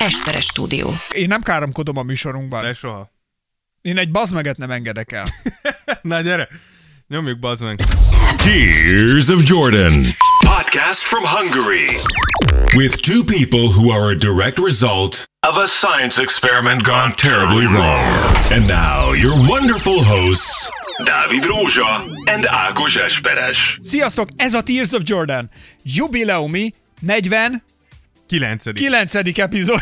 Esperes stúdió. Én nem káromkodom a műsorunkban. De soha. Én egy bazmeget nem engedek el. Na gyere, nyomjuk bazd meg. Tears of Jordan. Podcast from Hungary. With two people who are a direct result of a science experiment gone terribly wrong. And now, your wonderful hosts, Dávid Rózsa and Ákos Esperes. Sziasztok, ez a Tears of Jordan. Jubileumi 49. Kilencedik. epizód.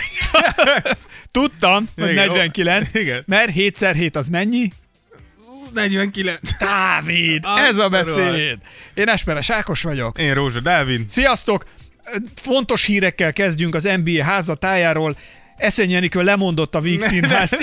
Tudtam, hogy Igen, 49, ó, igen. mert 7x7 az mennyi? 49. Dávid, Ah, ez a beszéd. Én Esperes Ákos vagyok. Én Rózsa Dávid. Sziasztok! Fontos hírekkel kezdjünk az NBA házatájáról. Eszeny Jenikő lemondott a Víg Színház.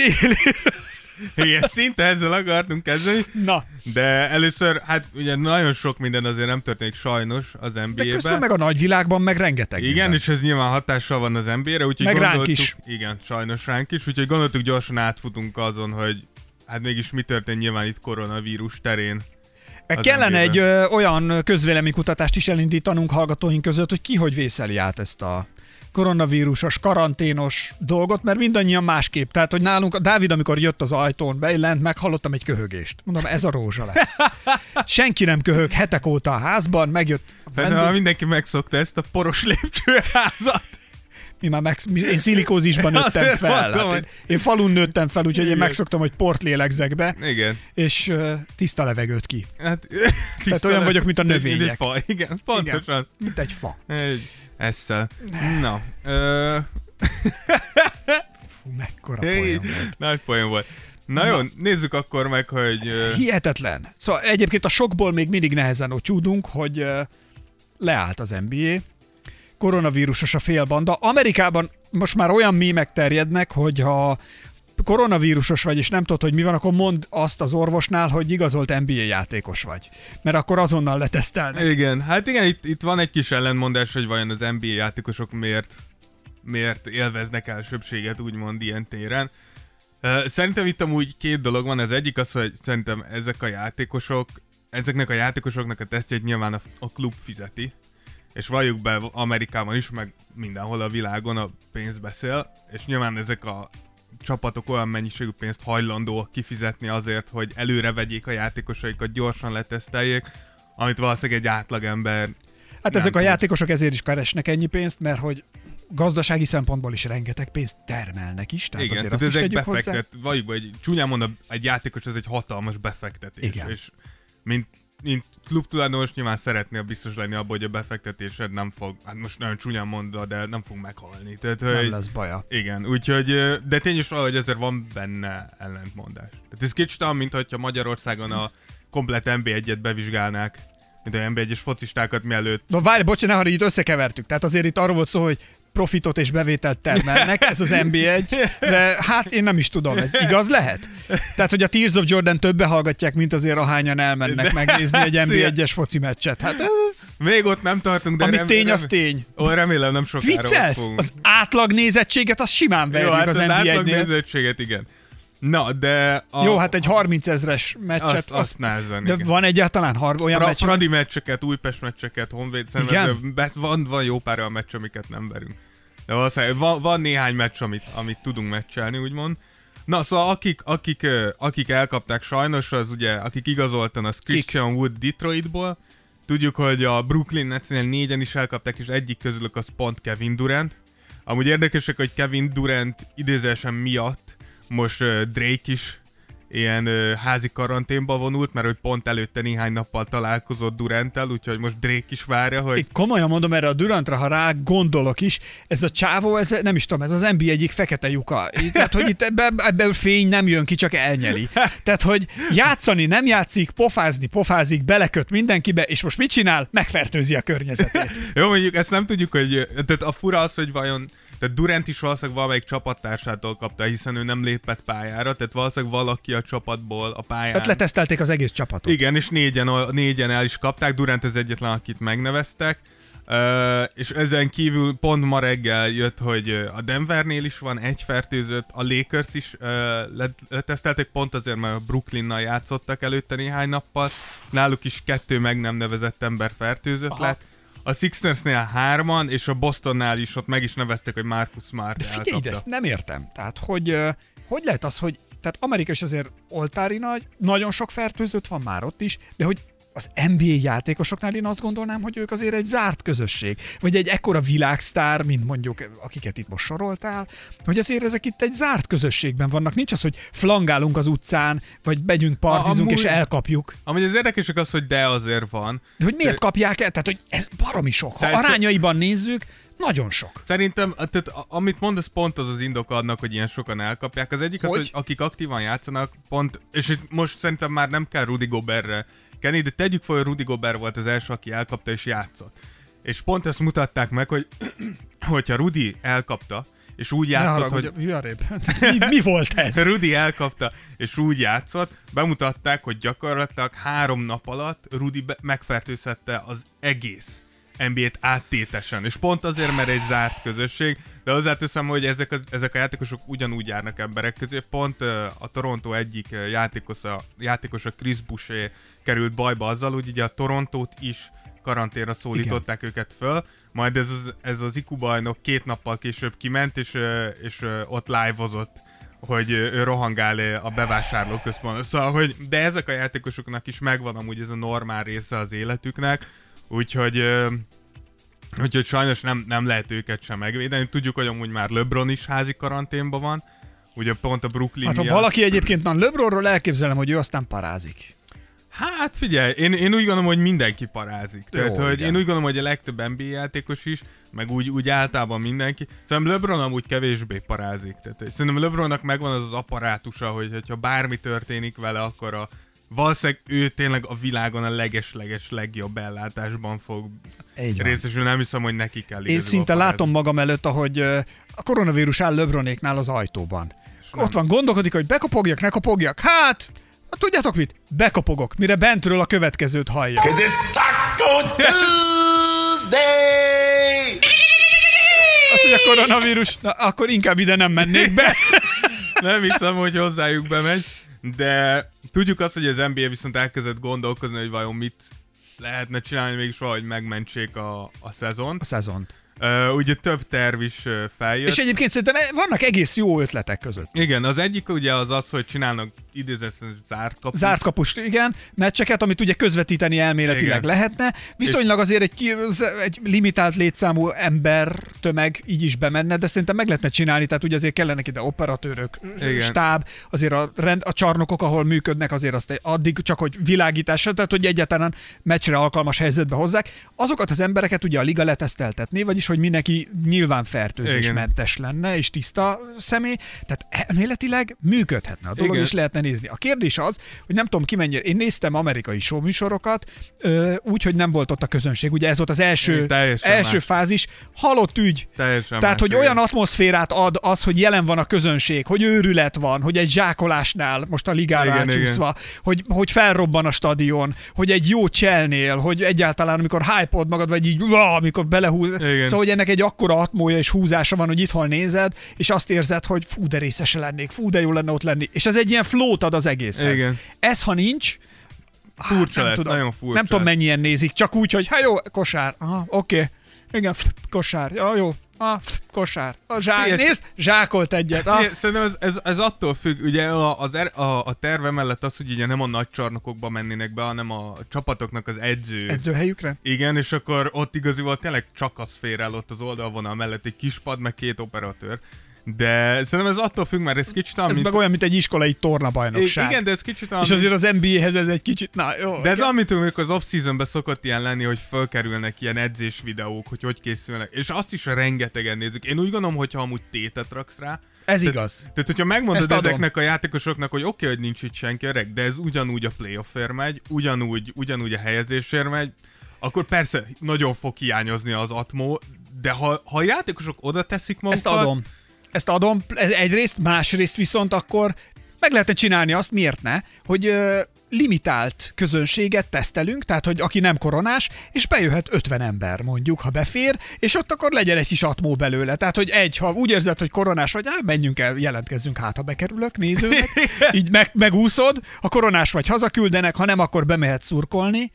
Igen, szinte ezzel akartunk kezdeni. Na, De először, hát ugye nagyon sok minden azért nem történik sajnos az de közben NBA-ben. meg a nagyvilágban meg rengeteg Igen, minden. és ez nyilván hatással van az NBA-re, úgyhogy Meg ránk is. Igen, sajnos ránk is, úgyhogy gondoltuk gyorsan átfutunk azon, hogy hát mégis mi történt nyilván itt koronavírus terén. Meg kellene NBA-ben. egy ö, olyan közvéleménykutatást is elindítanunk hallgatóink között, hogy ki hogy vészeli át ezt a koronavírusos, karanténos dolgot, mert mindannyian másképp. Tehát, hogy nálunk, a Dávid, amikor jött az ajtón, beillent, meghallottam egy köhögést. Mondom, ez a rózsa lesz. Senki nem köhög hetek óta a házban, megjött a vendég, mindenki megszokta ezt a poros lépcsőházat. mi már meg, én szilikózisban nőttem fel. Hát én, én falun nőttem fel, úgyhogy én Igen. megszoktam, hogy port lélegzek be, Igen. és uh, tiszta levegőt ki. Hát, Tehát olyan vagyok, mint a Mint egy növények. fa. Igen, pontosan. Mint egy fa. Egy esszel. Na, ö, Fú, mekkora poén volt. nagy poén volt. Na jó, nézzük akkor meg, hogy... Hihetetlen. Szóval egyébként a sokból még mindig nehezen ocsúdunk, hogy leállt az NBA, koronavírusos a félbanda. Amerikában most már olyan mémek terjednek, hogy ha koronavírusos vagy, és nem tudod, hogy mi van, akkor mondd azt az orvosnál, hogy igazolt NBA játékos vagy. Mert akkor azonnal letesztelnek. Igen, hát igen, itt, itt van egy kis ellentmondás, hogy vajon az NBA játékosok miért, miért élveznek elsőbséget, úgymond ilyen téren. Szerintem itt amúgy két dolog van, az egyik az, hogy szerintem ezek a játékosok, ezeknek a játékosoknak a tesztjét nyilván a, a klub fizeti, és valljuk be Amerikában is, meg mindenhol a világon a pénz beszél, és nyilván ezek a csapatok olyan mennyiségű pénzt hajlandóak kifizetni azért, hogy előre vegyék a játékosaikat, gyorsan leteszteljék, amit valószínűleg egy átlagember Hát ezek a tud. játékosok ezért is keresnek ennyi pénzt, mert hogy gazdasági szempontból is rengeteg pénzt termelnek is, tehát Igen, azért tehát azt is ezek tegyük hozzá. befektet, vagy, vagy csúnyán mondom, egy játékos ez egy hatalmas befektetés. Igen. És mint, mint klub tulajdonos nyilván szeretnél biztos lenni abban, hogy a befektetésed nem fog, hát most nagyon csúnyán mondva, de nem fog meghalni. Tehát, Nem hogy, lesz baja. Igen, úgyhogy, de tény is valahogy ezért van benne ellentmondás. Tehát ez kicsit olyan, mint hogyha Magyarországon a komplet NB1-et bevizsgálnák, mint a NB1-es focistákat mielőtt Na várj, bocs, ne haragudj, itt összekevertük. Tehát azért itt arról volt szó, hogy profitot és bevételt termelnek, ez az NB1, de hát én nem is tudom, ez igaz lehet? Tehát, hogy a Tears of Jordan többe hallgatják, mint azért ahányan elmennek megnézni egy NB1-es foci meccset. Hát ez, Még ott nem tartunk, de ami rem- tény, az tény. Ó, remélem nem sokára Viccelsz? Az átlag nézettséget, az simán Jó, verjük hát az az átlag NB1-nél. nézettséget, igen. Na, de... A, Jó, hát egy 30 ezres meccset, azt, azt nehezen, de igen. van egyáltalán har- olyan Fra- meccs, Fradi meccseket, Újpest meccseket, Honvéd, ez- van, van jó pár olyan meccs, amiket nem verünk. De valószínűleg van, van néhány meccs, amit, amit tudunk meccselni, úgymond. Na, szóval akik, akik, akik elkapták sajnos, az ugye, akik igazoltan, az Christian Wood Detroitból. Tudjuk, hogy a Brooklyn Netsnél négyen is elkapták, és egyik közülük az pont Kevin Durant. Amúgy érdekesek, hogy Kevin Durant idézésen miatt most Drake is ilyen ö, házi karanténba vonult, mert hogy pont előtte néhány nappal találkozott Durantel, úgyhogy most Drake is várja, hogy Én komolyan mondom erre a Durantra, ha rá gondolok is, ez a csávó, ez nem is tudom, ez az NBA egyik fekete lyuka. Tehát, hogy itt ebbe, ebből fény nem jön ki, csak elnyeli. Tehát, hogy játszani nem játszik, pofázni pofázik, beleköt mindenkibe, és most mit csinál? Megfertőzi a környezetét. Jó, mondjuk ezt nem tudjuk, hogy... Tehát a fura az, hogy vajon... Tehát Durant is valószínűleg valamelyik csapattársától kapta, hiszen ő nem lépett pályára, tehát valószínűleg valaki a csapatból a pályán... Tehát letesztelték az egész csapatot. Igen, és négyen, négyen el is kapták, Durant az egyetlen, akit megneveztek. Uh, és ezen kívül pont ma reggel jött, hogy a Denvernél is van egy fertőzött, a Lakers is uh, let- letesztelték, pont azért, mert a Brooklynnal játszottak előtte néhány nappal. Náluk is kettő meg nem nevezett ember fertőzött Aha. lett. A Sixersnél hárman, és a Bostonnál is ott meg is nevezték, hogy Marcus Smart De figyelj, elkapta. ezt nem értem. Tehát, hogy hogy lehet az, hogy tehát Amerika is azért oltári nagy, nagyon sok fertőzött van már ott is, de hogy az NBA játékosoknál én azt gondolnám, hogy ők azért egy zárt közösség, vagy egy ekkora világsztár, mint mondjuk, akiket itt most soroltál, hogy azért ezek itt egy zárt közösségben vannak. Nincs az, hogy flangálunk az utcán, vagy megyünk partizunk amúgy- és elkapjuk. Amúgy az érdekesek az, hogy de azért van. De hogy miért kapják el? Tehát, hogy ez baromi sok. Ha arányaiban nézzük, nagyon sok. Szerintem, tehát, amit mondasz, pont az az indok annak, hogy ilyen sokan elkapják. Az egyik az, Hogy? hogy akik aktívan játszanak, pont, és itt most szerintem már nem kell Rudy Goberre kenni, de tegyük fel, hogy Rudy Gobert volt az első, aki elkapta és játszott. És pont ezt mutatták meg, hogy hogyha Rudy elkapta, és úgy játszott, haragudj, hogy mi, mi volt ez? Rudi elkapta, és úgy játszott, bemutatták, hogy gyakorlatilag három nap alatt Rudi megfertőzhette az egész NBA-t áttétesen. És pont azért, mert egy zárt közösség, de hozzáteszem, hogy ezek a, ezek a játékosok ugyanúgy járnak emberek közé. Pont a Toronto egyik játékosa, játékosa Chris Boucher került bajba azzal, hogy ugye a Torontót is karanténra szólították Igen. őket föl, majd ez az, ez az IQ bajnok két nappal később kiment, és, és ott live-ozott hogy ő rohangál a bevásárlóközpontban. Szóval, hogy de ezek a játékosoknak is megvan amúgy ez a normál része az életüknek, úgyhogy Úgyhogy sajnos nem, nem lehet őket sem megvédeni. Tudjuk, hogy amúgy már LeBron is házi karanténban van. Ugye pont a Brooklyn Hát ha miatt. valaki egyébként, na LeBronról elképzelem, hogy ő aztán parázik. Hát figyelj, én, én úgy gondolom, hogy mindenki parázik. Jó, Tehát, hogy igen. én úgy gondolom, hogy a legtöbb NBA játékos is, meg úgy, úgy általában mindenki. Szerintem LeBron amúgy kevésbé parázik. Tehát, hogy szerintem LeBronnak megvan az az apparátusa, hogy hogyha bármi történik vele, akkor a valószínűleg ő tényleg a világon a leges-leges legjobb ellátásban fog van. részesülni. Nem hiszem, hogy neki kell Én szinte látom magam előtt, ahogy a koronavírus áll LeBronéknál az ajtóban. nem. Ott van, gondolkodik, hogy bekopogjak, ne kopogjak. Hát, hát tudjátok mit? Bekopogok, mire bentről a következőt hallja. Cause it's Taco Tuesday! Azt mondja, koronavírus, na akkor inkább ide nem mennék be. Nem hiszem, hogy hozzájuk bemegy, de tudjuk azt, hogy az NBA viszont elkezdett gondolkozni, hogy vajon mit lehetne csinálni mégis valahogy megmentsék a, a szezont. A szezont. Uh, ugye több terv is uh, feljött. És egyébként szerintem vannak egész jó ötletek között. Igen, az egyik ugye az az, hogy csinálnak idézett zárt kaput. Zárt kapust, igen, meccseket, amit ugye közvetíteni elméletileg Igen. lehetne. Viszonylag azért egy, egy limitált létszámú ember tömeg így is bemenne, de szerintem meg lehetne csinálni, tehát ugye azért kellenek ide operatőrök, Igen. stáb, azért a, rend, a csarnokok, ahol működnek, azért azt addig csak, hogy világításra, tehát hogy egyáltalán meccsre alkalmas helyzetbe hozzák. Azokat az embereket ugye a liga leteszteltetné, vagyis hogy mindenki nyilván fertőzésmentes lenne, és tiszta személy, tehát elméletileg működhetne a dolog, Igen. és lehetne nézni. A kérdés az, hogy nem tudom ki mennyire, én néztem amerikai showműsorokat, ö, úgy, hogy nem volt ott a közönség. Ugye ez volt az első, Igen, első más. fázis, halott ügy. Teljesen Tehát, más, hogy igen. olyan atmoszférát ad az, hogy jelen van a közönség, hogy őrület van, hogy egy zsákolásnál, most a ligára Igen, átsúszva, hogy, hogy felrobban a stadion, hogy egy jó cselnél, hogy egyáltalán amikor hype magad, vagy így, amikor belehúz. Igen. Szóval, hogy ennek egy akkora atmója és húzása van, hogy itthon nézed, és azt érzed, hogy fú, de részese lennék, fú, de jó lenne ott lenni. És ez egy ilyen flót ad az egészhez. Igen. Ez, ha nincs, Furcsa nem lesz, tudom, nagyon furcsa. Nem tudom, mennyien nézik, csak úgy, hogy hát jó, kosár. Aha, oké. Okay. Igen, kosár. Ja, jó. Pff, kosár. A zsák, Figyelj, nézd, zsákolt egyet. Igen, Szerintem ez, ez, ez attól függ, ugye a, az er, a, a terve mellett az, hogy ugye nem a nagy csarnokokba mennének be, hanem a csapatoknak az edző. Edzőhelyükre? Igen, és akkor ott igaziból tényleg csak az fér el ott az oldalvonal mellett, egy kis pad, meg két operatőr. De szerintem ez attól függ, mert ez kicsit olyan, Ez meg olyan, mint egy iskolai tornabajnokság. Igen, de ez kicsit olyan, És azért az NBA-hez ez egy kicsit, na jó. De ez igen. amit amikor az off-seasonben szokott ilyen lenni, hogy fölkerülnek ilyen edzés videók, hogy hogy készülnek, és azt is rengetegen nézzük. Én úgy gondolom, hogy ha amúgy tétet raksz rá, Ez tehát- igaz. Tehát, hogyha megmondod ezeknek a játékosoknak, hogy oké, okay, hogy nincs itt senki öreg, de ez ugyanúgy a playoffért megy, ugyanúgy, ugyanúgy a helyezésért megy, akkor persze nagyon fog hiányozni az atmó, de ha, ha a játékosok oda teszik magukat... Ezt adom. Ezt adom. Ez Egyrészt, másrészt viszont akkor meg lehetne csinálni azt, miért ne, hogy ö, limitált közönséget tesztelünk, tehát hogy aki nem koronás, és bejöhet 50 ember mondjuk, ha befér, és ott akkor legyen egy kis atmó belőle. Tehát, hogy egy, ha úgy érzed, hogy koronás vagy, á, menjünk el, jelentkezzünk, hát ha bekerülök nézőnek, így meg, megúszod, ha koronás vagy hazaküldenek, ha nem, akkor bemehet szurkolni,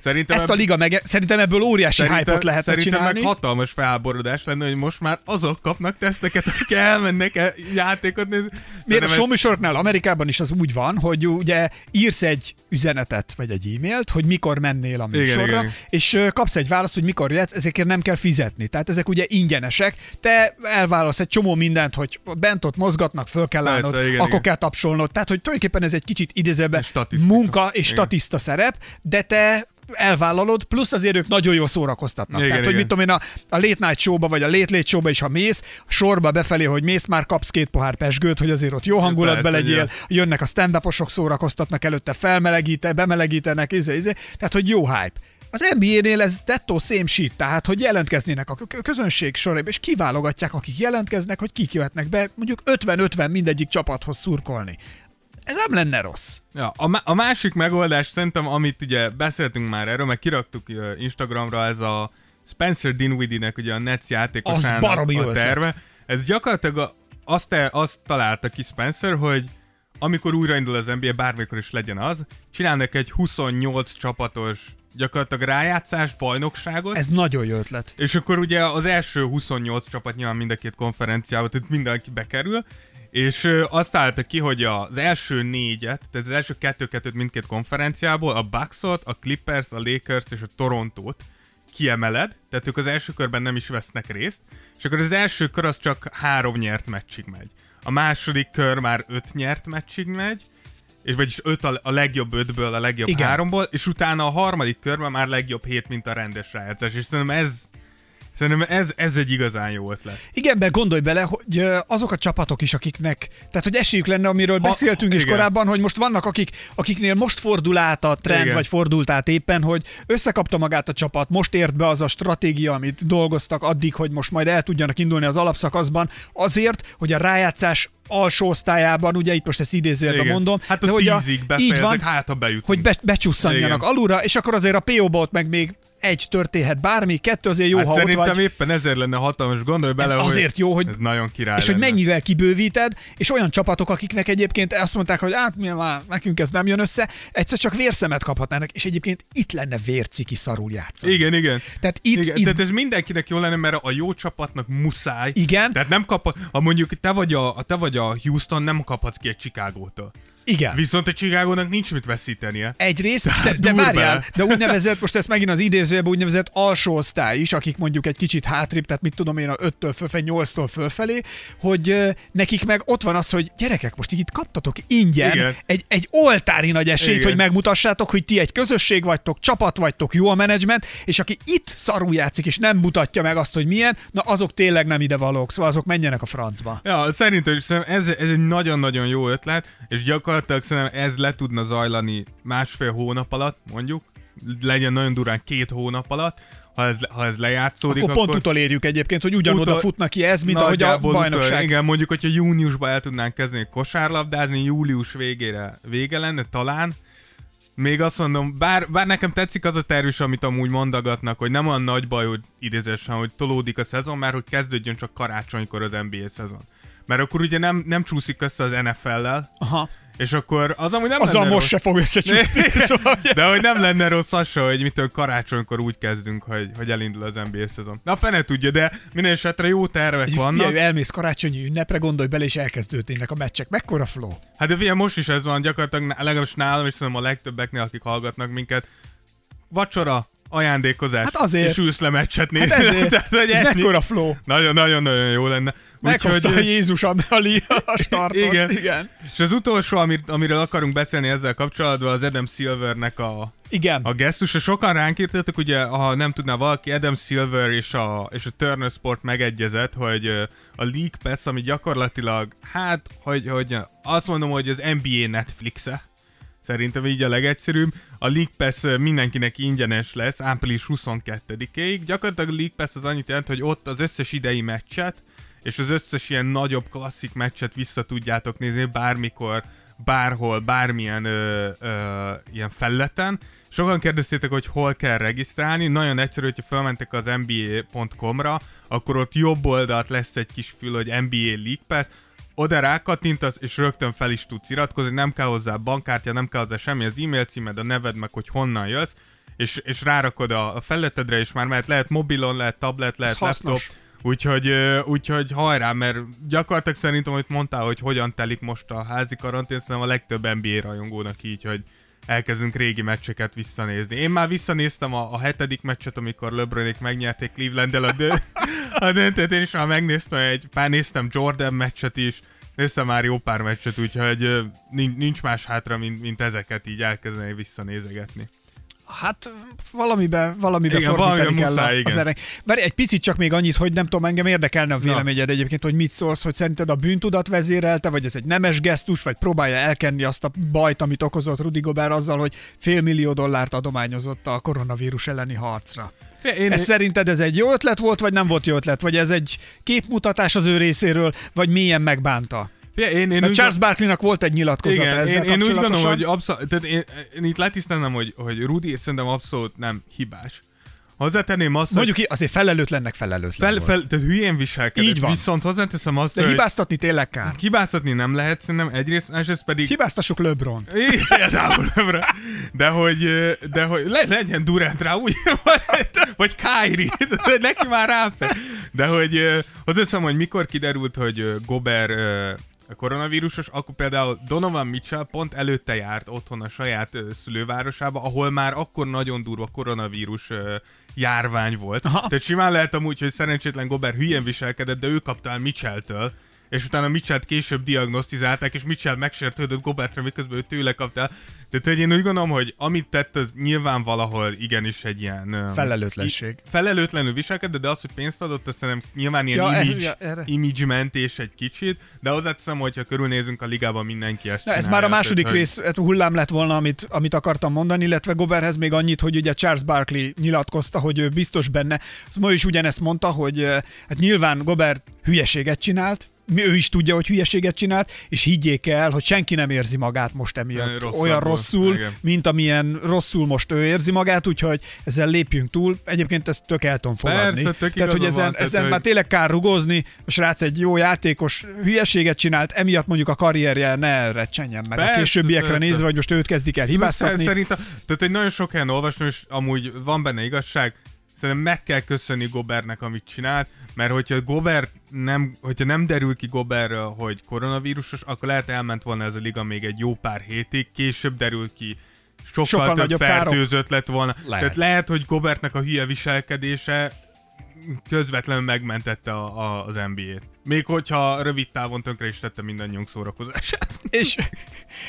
Szerintem Ezt a liga meg, szerintem ebből óriási Szerintem, hype-ot lehetne szerintem csinálni. meg hatalmas felháborodás lenne, hogy most már azok kapnak teszteket, akik elmennek el játékot nézni. Miért a Szerintem ez- showműsoroknál Amerikában is az úgy van, hogy ugye írsz egy üzenetet, vagy egy e-mailt, hogy mikor mennél a műsorra, igen, igen. és kapsz egy választ, hogy mikor jöhetsz, ezekért nem kell fizetni. Tehát ezek ugye ingyenesek, te elválasz egy csomó mindent, hogy bent ott mozgatnak, föl kell Persze, állnod, igen, akkor igen. kell tapsolnod. Tehát, hogy tulajdonképpen ez egy kicsit idézőben munka és Igen. statiszta szerep, de te elvállalod, plusz azért ők nagyon jól szórakoztatnak. Igen, Tehát, hogy igen. mit tudom én, a, a Late Night Show-ba, vagy a Late Late Show-ba is, ha mész, sorba befelé, hogy mész, már kapsz két pohár pesgőt, hogy azért ott jó hangulatban legyél, igen. jönnek a stand szórakoztatnak előtte, felmelegíte, bemelegítenek, izé, izé. Tehát, hogy jó hype. Az NBA-nél ez dettó same shit, tehát, hogy jelentkeznének a kö- közönség sorába, és kiválogatják, akik jelentkeznek, hogy kik jöhetnek be, mondjuk 50-50 mindegyik csapathoz szurkolni. Ez nem lenne rossz. Ja, a, má- a másik megoldás szerintem, amit ugye beszéltünk már erről, meg kiraktuk ö, Instagramra, ez a Spencer Dinwiddie-nek ugye a Nets játékosának Az baromi a ötlet. terve. Ez gyakorlatilag a, azt, te, azt találta ki Spencer, hogy amikor újraindul az NBA, bármikor is legyen az, csinálnak egy 28 csapatos gyakorlatilag rájátszás, bajnokságot, Ez nagyon jó ötlet. és akkor ugye az első 28 csapat nyilván mind a két konferenciába, tehát mindenki bekerül, és azt állta ki, hogy az első négyet, tehát az első kettő-kettőt mindkét konferenciából, a Bucksot, a Clippers, a Lakers és a Torontót kiemeled, tehát ők az első körben nem is vesznek részt, és akkor az első kör az csak három nyert meccsig megy. A második kör már öt nyert meccsig megy, és vagyis öt a, a legjobb ötből, a legjobb. Igen. háromból, és utána a harmadik körben már legjobb hét, mint a rendes rájátszás. És szerintem ez, szerintem ez, ez egy igazán jó ötlet. Igen, mert gondolj bele, hogy azok a csapatok is, akiknek, tehát hogy esélyük lenne, amiről Ha- beszéltünk is igen. korábban, hogy most vannak, akik, akiknél most fordul át a trend, Igen. vagy fordult át éppen, hogy összekapta magát a csapat, most ért be az a stratégia, amit dolgoztak addig, hogy most majd el tudjanak indulni az alapszakaszban, azért, hogy a rájátszás alsó osztályában, ugye itt most ezt idézőjelben mondom, Hát a de hogy a, így van, hát ha bejutunk. hogy be, becsusszanjanak Igen. alulra, és akkor azért a PO-ba ott meg még egy történhet bármi, kettő azért jó, hát ha ott vagy. éppen ezért lenne hatalmas, gondolj bele, hogy azért jó, hogy- ez nagyon király És hogy lenne. mennyivel kibővíted, és olyan csapatok, akiknek egyébként azt mondták, hogy hát mi már nekünk ez nem jön össze, egyszer csak vérszemet kaphatnának, és egyébként itt lenne vérciki szarul játszani. Igen, igen. Tehát itt, igen, itt Tehát ez mindenkinek jó lenne, mert a jó csapatnak muszáj. Igen. Tehát nem kap, ha mondjuk te vagy a, te vagy a Houston, nem kaphatsz ki egy Chicagótól. Igen. Viszont a Chicagónak nincs mit veszítenie. Egyrészt, de, de várjál, de úgynevezett, most ezt megint az idézőjében úgynevezett alsó osztály is, akik mondjuk egy kicsit hátrébb, tehát mit tudom én, a 5-től fölfelé, 8-tól fölfelé, hogy ö, nekik meg ott van az, hogy gyerekek, most így itt kaptatok ingyen Igen. egy, egy oltári nagy esélyt, Igen. hogy megmutassátok, hogy ti egy közösség vagytok, csapat vagytok, jó a menedzsment, és aki itt szarul játszik, és nem mutatja meg azt, hogy milyen, na azok tényleg nem ide valók, szóval azok menjenek a francba. Ja, szerintem ez, ez egy nagyon-nagyon jó ötlet, és gyakorlatilag szerintem ez le tudna zajlani másfél hónap alatt, mondjuk, legyen nagyon durán két hónap alatt, ha ez, ha ez lejátszódik, Akkor pont utolérjük egyébként, hogy ugyanoda Utol- futnak ki ez, mint ahogy a bajnokság. Utol, igen, mondjuk, hogyha júniusban el tudnánk kezdeni kosárlabdázni, július végére vége lenne talán, még azt mondom, bár, bár nekem tetszik az a terv is, amit amúgy mondagatnak, hogy nem olyan nagy baj, hogy idézésen, hogy tolódik a szezon, már hogy kezdődjön csak karácsonykor az NBA szezon. Mert akkor ugye nem, nem csúszik össze az NFL-lel, Aha. És akkor az amúgy nem Azzal lenne most rossz. se fog összecsúszni. szóval, De hogy nem lenne rossz az se, hogy mitől karácsonykor úgy kezdünk, hogy, hogy elindul az NBA szezon. Na, fene tudja, de minden esetre jó tervek Egy vannak. figyelj, elmész karácsonyi ünnepre, gondolj bele, és elkezdődnének a meccsek. Mekkora flow? Hát de figyelj, most is ez van, gyakorlatilag legalábbis nálam, és szerintem a legtöbbeknél, akik hallgatnak minket. Vacsora, ajándékozás, Hát azért. és ülsz le meccset nézni. Hát ezért. Tehát, hogy ennyi. mekkora flow? Nagyon-nagyon-nagyon jó lenne. Meghozta Úgyhogy, Jézus a, a, startot. Igen. Igen. és az utolsó, amit, amiről akarunk beszélni ezzel kapcsolatban, az Adam Silvernek a, Igen. a gesztus, és sokan ránk írtatok, ugye, ha nem tudná valaki, Adam Silver és a, és a Turner Sport megegyezett, hogy a League Pass, ami gyakorlatilag, hát, hogy, hogy azt mondom, hogy az NBA Netflix-e, Szerintem így a legegyszerűbb. A League Pass mindenkinek ingyenes lesz április 22-ig. Gyakorlatilag a League Pass az annyit jelent, hogy ott az összes idei meccset, és az összes ilyen nagyobb klasszik meccset vissza tudjátok nézni bármikor, bárhol, bármilyen ö, ö, ilyen felületen. Sokan kérdeztétek, hogy hol kell regisztrálni. Nagyon egyszerű, hogyha felmentek az nba.com-ra, akkor ott jobb oldalt lesz egy kis fül, hogy NBA League Pass, oda rákattintasz, és rögtön fel is tudsz iratkozni, nem kell hozzá bankkártya, nem kell hozzá semmi, az e-mail címed, a neved, meg hogy honnan jössz, és, és rárakod a, a felletedre, és már mehet, lehet mobilon, lehet tablet, lehet Ez laptop, hasznos. Úgyhogy, úgyhogy hajrá, mert gyakorlatilag szerintem, hogy mondtál, hogy hogyan telik most a házi karantén, szerintem a legtöbb NBA rajongónak így, hogy elkezdünk régi meccseket visszanézni. Én már visszanéztem a, a hetedik meccset, amikor LeBronék megnyerték Cleveland-el a, dö- a döntőt, én is már megnéztem egy pár, néztem Jordan meccset is, néztem már jó pár meccset, úgyhogy nincs más hátra, mint, mint ezeket így elkezdeni visszanézegetni. Hát valamibe, valamibe Igen, fordítani kell muszáj, az erre. Bár egy picit csak még annyit, hogy nem tudom, engem érdekelne a Na. véleményed egyébként, hogy mit szólsz, hogy szerinted a bűntudat vezérelte, vagy ez egy nemes gesztus, vagy próbálja elkenni azt a bajt, amit okozott Rudy Gobert azzal, hogy fél millió dollárt adományozott a koronavírus elleni harcra. Én, Ez szerinted ez egy jó ötlet volt, vagy nem volt jó ötlet? Vagy ez egy képmutatás az ő részéről, vagy milyen megbánta? Én, én, én Mert úgy- Charles Barkleynak volt egy nyilatkozata Igen, ezzel én, én úgy gondolom, hogy abszolút, tehát én, én itt letisztelnem, hogy, hogy Rudi szerintem abszolút nem hibás. Hozzátenném azt, Mondjuk ki, azért felelőtlennek felelőtlen hogy fel, fel, tehát hülyén viselkedett. Így van. Viszont hozzáteszem azt, De hogy hibáztatni tényleg kár. hibáztatni nem lehet szerintem egyrészt, másrészt pedig... Hibáztassuk LeBron. Például, de hogy, de hogy le, legyen Durant rá, úgy, vagy, vagy Kyrie, de neki már ráfel. De hogy hozzáteszem, hogy mikor kiderült, hogy Gober ö, koronavírusos, akkor például Donovan Mitchell pont előtte járt otthon a saját ö, szülővárosába, ahol már akkor nagyon durva koronavírus ö, járvány volt. Aha. Tehát simán lehet amúgy, hogy szerencsétlen Gober hülyen viselkedett, de ő kapta el Mitchell-től, és utána Mitchell-t később diagnosztizálták, és Mitchell megsértődött Gobertre, miközben ő tőle kapta. Tehát, hogy én úgy gondolom, hogy amit tett, az nyilván valahol igenis egy ilyen... Felelőtlenség. Felelőtlenül viselkedett, de az, hogy pénzt adott, azt szerintem nyilván ilyen Ja, image, ja, erre. image mentés egy kicsit, de hozzáteszem, hogyha körülnézünk a ligában, mindenki ezt Na, ez már a második tehát, rész hát hullám lett volna, amit, amit akartam mondani, illetve Goberhez még annyit, hogy ugye Charles Barkley nyilatkozta, hogy ő biztos benne. Ma is ugyanezt mondta, hogy hát nyilván Gobert hülyeséget csinált, ő is tudja, hogy hülyeséget csinált, és higgyék el, hogy senki nem érzi magát most emiatt Rosszabbul, olyan rosszul, igen. mint amilyen rosszul most ő érzi magát, úgyhogy ezzel lépjünk túl. Egyébként ezt tök el tudom fogadni. Persze, tehát, hogy ezen, van, ezen hogy- már tényleg kár rugozni, a srác egy jó játékos hülyeséget csinált, emiatt mondjuk a karrierje ne recsenjen meg Persze, a későbbiekre persze. nézve, hogy most őt kezdik el hibáztatni. Szerintem, tehát egy nagyon sok helyen olvastam, és amúgy van benne igazság, szerintem meg kell köszönni Gobernek, amit csinált, mert hogyha Gober nem, hogyha nem derül ki Goberről, hogy koronavírusos, akkor lehet elment volna ez a liga még egy jó pár hétig, később derül ki, sokkal, Sokkal több nagyobb károk. fertőzött lett volna. Lehet. Tehát lehet, hogy Gobertnek a hülye viselkedése közvetlenül megmentette a, a, az NBA-t. Még hogyha rövid távon tönkre is tette mindannyiunk szórakozását. És,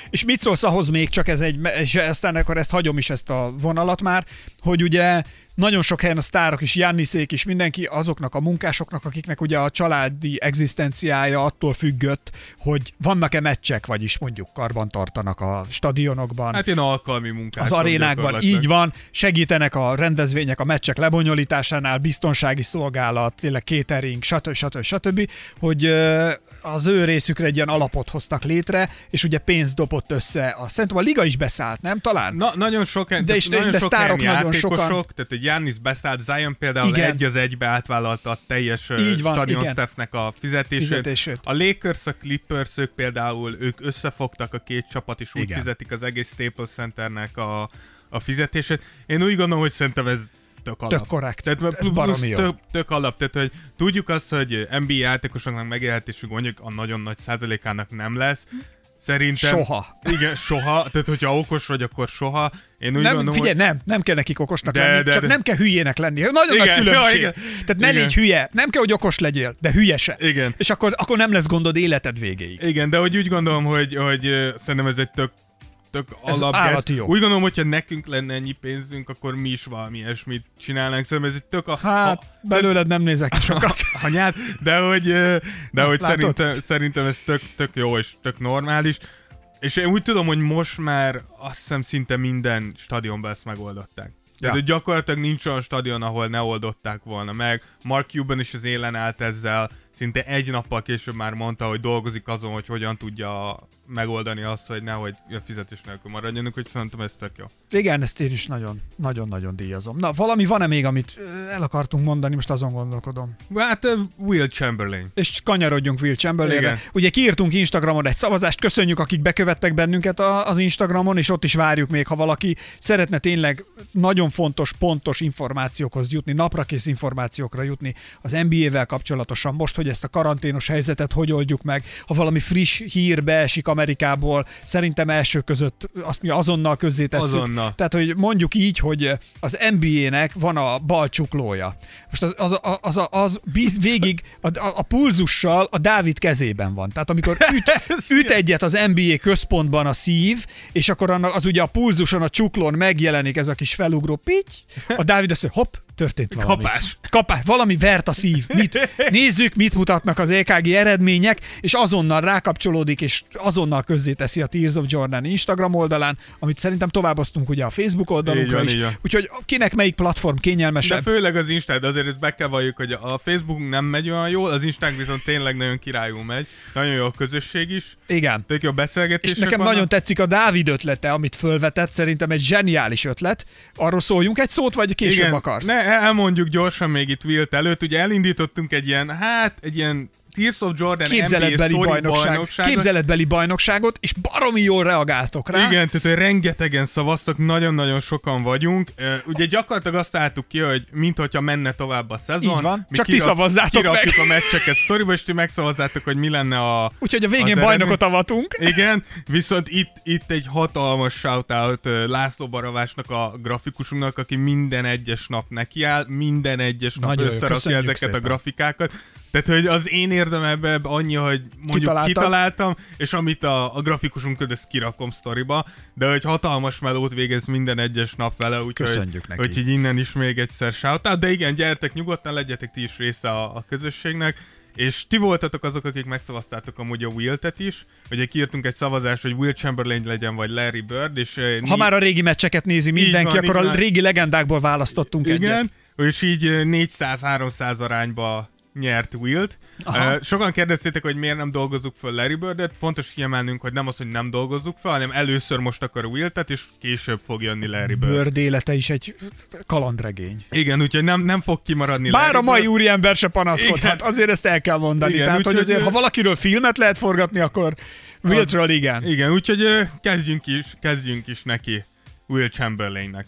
és mit szólsz ahhoz még, csak ez egy, és aztán akkor ezt hagyom is ezt a vonalat már, hogy ugye nagyon sok helyen a sztárok is, Janniszék is, mindenki azoknak a munkásoknak, akiknek ugye a családi egzisztenciája attól függött, hogy vannak-e meccsek, vagyis mondjuk karban tartanak a stadionokban, Hát én alkalmi munkás. az arénákban így van, segítenek a rendezvények a meccsek lebonyolításánál, biztonsági szolgálat, tényleg catering, stb. stb. stb. hogy az ő részükre egy ilyen alapot hoztak létre, és ugye pénzt dobott össze. A, szerintem a liga is beszállt, nem talán? Na, nagyon sok, De is, nagyon de sok sztárok nagyon sokan. tehát egy Giannis beszállt, Zion például Igen. Egy az egybe átvállalta a teljes Így van, stadion staffnek a fizetését. Fizetését. A Lakers, a Clippers, ők például, ők összefogtak a két csapat, és úgy Igen. fizetik az egész Staples Centernek a, a fizetését. Én úgy gondolom, hogy szerintem ez tök alap. Tök korrekt. Tehát Ez plusz tök, tök alap, tehát hogy tudjuk azt, hogy NBA játékosoknak megélhetésük mondjuk a nagyon nagy százalékának nem lesz. Szerintem... Soha. Igen, soha. Tehát, hogyha okos vagy, akkor soha. Én úgy Nem, gondolom, figyelj, hogy... nem, nem kell nekik okosnak De- lenni, de- csak de- nem kell hülyének lenni. Nagyon Igen, nagy különbség. ja, igen. Tehát ne Igen. légy hülye, nem kell, hogy okos legyél, de hülye se. Igen. És akkor, akkor nem lesz gondod életed végéig. Igen, de hogy úgy gondolom, hogy, hogy szerintem ez egy tök tök alap. Úgy gondolom, hogyha nekünk lenne ennyi pénzünk, akkor mi is valami ilyesmit csinálnánk. Szerintem ez egy tök a... Hát, a, belőled nem nézek ki sokat. anyád, de hogy, de hogy Látod? szerintem, szerintem ez tök, tök jó és tök normális. És én úgy tudom, hogy most már azt hiszem szinte minden stadionban ezt megoldották. Tehát Ja. hogy gyakorlatilag nincs olyan stadion, ahol ne oldották volna meg. Mark Cuban is az élen állt ezzel. szinte egy nappal később már mondta, hogy dolgozik azon, hogy hogyan tudja megoldani azt, hogy nehogy a fizetés nélkül maradjanak, hogy szerintem ez tök jó. Igen, ezt én is nagyon, nagyon-nagyon díjazom. Na, valami van-e még, amit el akartunk mondani, most azon gondolkodom. Hát uh, Will Chamberlain. És kanyarodjunk Will Chamberlainre. Ugye kiírtunk Instagramon egy szavazást, köszönjük, akik bekövettek bennünket a- az Instagramon, és ott is várjuk még, ha valaki szeretne tényleg nagyon fontos, pontos információkhoz jutni, naprakész információkra jutni az NBA-vel kapcsolatosan, most, hogy ezt a karanténos helyzetet hogy oldjuk meg, ha valami friss hír beesik Amerikából, szerintem első között azt mi azonnal közzé tesszük. Azonnal. Tehát, hogy mondjuk így, hogy az NBA-nek van a bal csuklója. Most az, az, az, az, az bíz, végig a, a, a pulzussal a Dávid kezében van. Tehát amikor üt, üt egyet az NBA központban a szív, és akkor annak, az ugye a pulzuson, a csuklón megjelenik ez a kis felugró pitty, a Dávid azt mondja, hopp, történt valami. Kapás. Kapás. Valami vert a szív. Mit? Nézzük, mit mutatnak az EKG eredmények, és azonnal rákapcsolódik, és azonnal közzéteszi a Tears of Jordan Instagram oldalán, amit szerintem továbboztunk ugye a Facebook oldalunkra Így van, is. így. Úgyhogy kinek melyik platform De kényelmesebb? főleg az Instán, de azért be kell valljuk, hogy a Facebook nem megy olyan jól, az Instán viszont tényleg nagyon királyul megy. Nagyon jó a közösség is. Igen. Tök jó És beszélgetések nekem vannak. nagyon tetszik a Dávid ötlete, amit fölvetett, szerintem egy zseniális ötlet. Arról szóljunk egy szót, vagy később Igen, akarsz? Ne, elmondjuk gyorsan még itt Wilt előtt. Ugye elindítottunk egy ilyen, hát egy ilyen Tears of Jordan NBA Képzeletbeli Story bajnokság, bajnokságot. képzeletbeli bajnokságot, és baromi jól reagáltok rá. Igen, tehát hogy rengetegen szavaztak, nagyon-nagyon sokan vagyunk. Ugye gyakorlatilag azt álltuk ki, hogy mint hogyha menne tovább a szezon. Így van. Mi Csak ti szavazzátok meg. a meccseket sztoriba, és ti megszavazzátok, hogy mi lenne a... Úgyhogy a végén bajnokot avatunk. Igen, viszont itt, itt egy hatalmas shoutout László Baravásnak a grafikusunknak, aki minden egyes nap nekiáll, minden egyes nap Nagyon összerakja ezeket szépen. a grafikákat. Tehát, hogy az én érdem ebbe, annyi, hogy mondjuk Kitaláltad. kitaláltam, és amit a, a grafikusunk köd, ezt kirakom sztoriba, de hogy hatalmas melót végez minden egyes nap vele, úgyhogy neki. úgyhogy innen is még egyszer shoutout. De igen, gyertek nyugodtan, legyetek ti is része a, a közösségnek. És ti voltatok azok, akik megszavaztátok amúgy a Wilt-et is. Ugye kiírtunk egy szavazást, hogy Will Chamberlain legyen, vagy Larry Bird, és eh, Ha már a régi meccseket nézi mindenki, van, akkor így a régi legendákból választottunk egyet. igen, és így ö, 400-300 arányba nyert Wilt. Aha. Sokan kérdeztétek, hogy miért nem dolgozzuk föl Larry Birdet. Fontos kiemelnünk, hogy nem az, hogy nem dolgozzuk fel, hanem először most akar Wiltet, és később fog jönni Larry Bird. Bird élete is egy kalandregény. Igen, úgyhogy nem, nem fog kimaradni Bár Larry a mai úriember se panaszkodhat, Igen. azért ezt el kell mondani. Igen, Tehát, hogy azért, ő- ha valakiről filmet lehet forgatni, akkor Wiltről igen. Igen, úgyhogy kezdjünk is, kezdjünk is neki Will Chamberlainnek.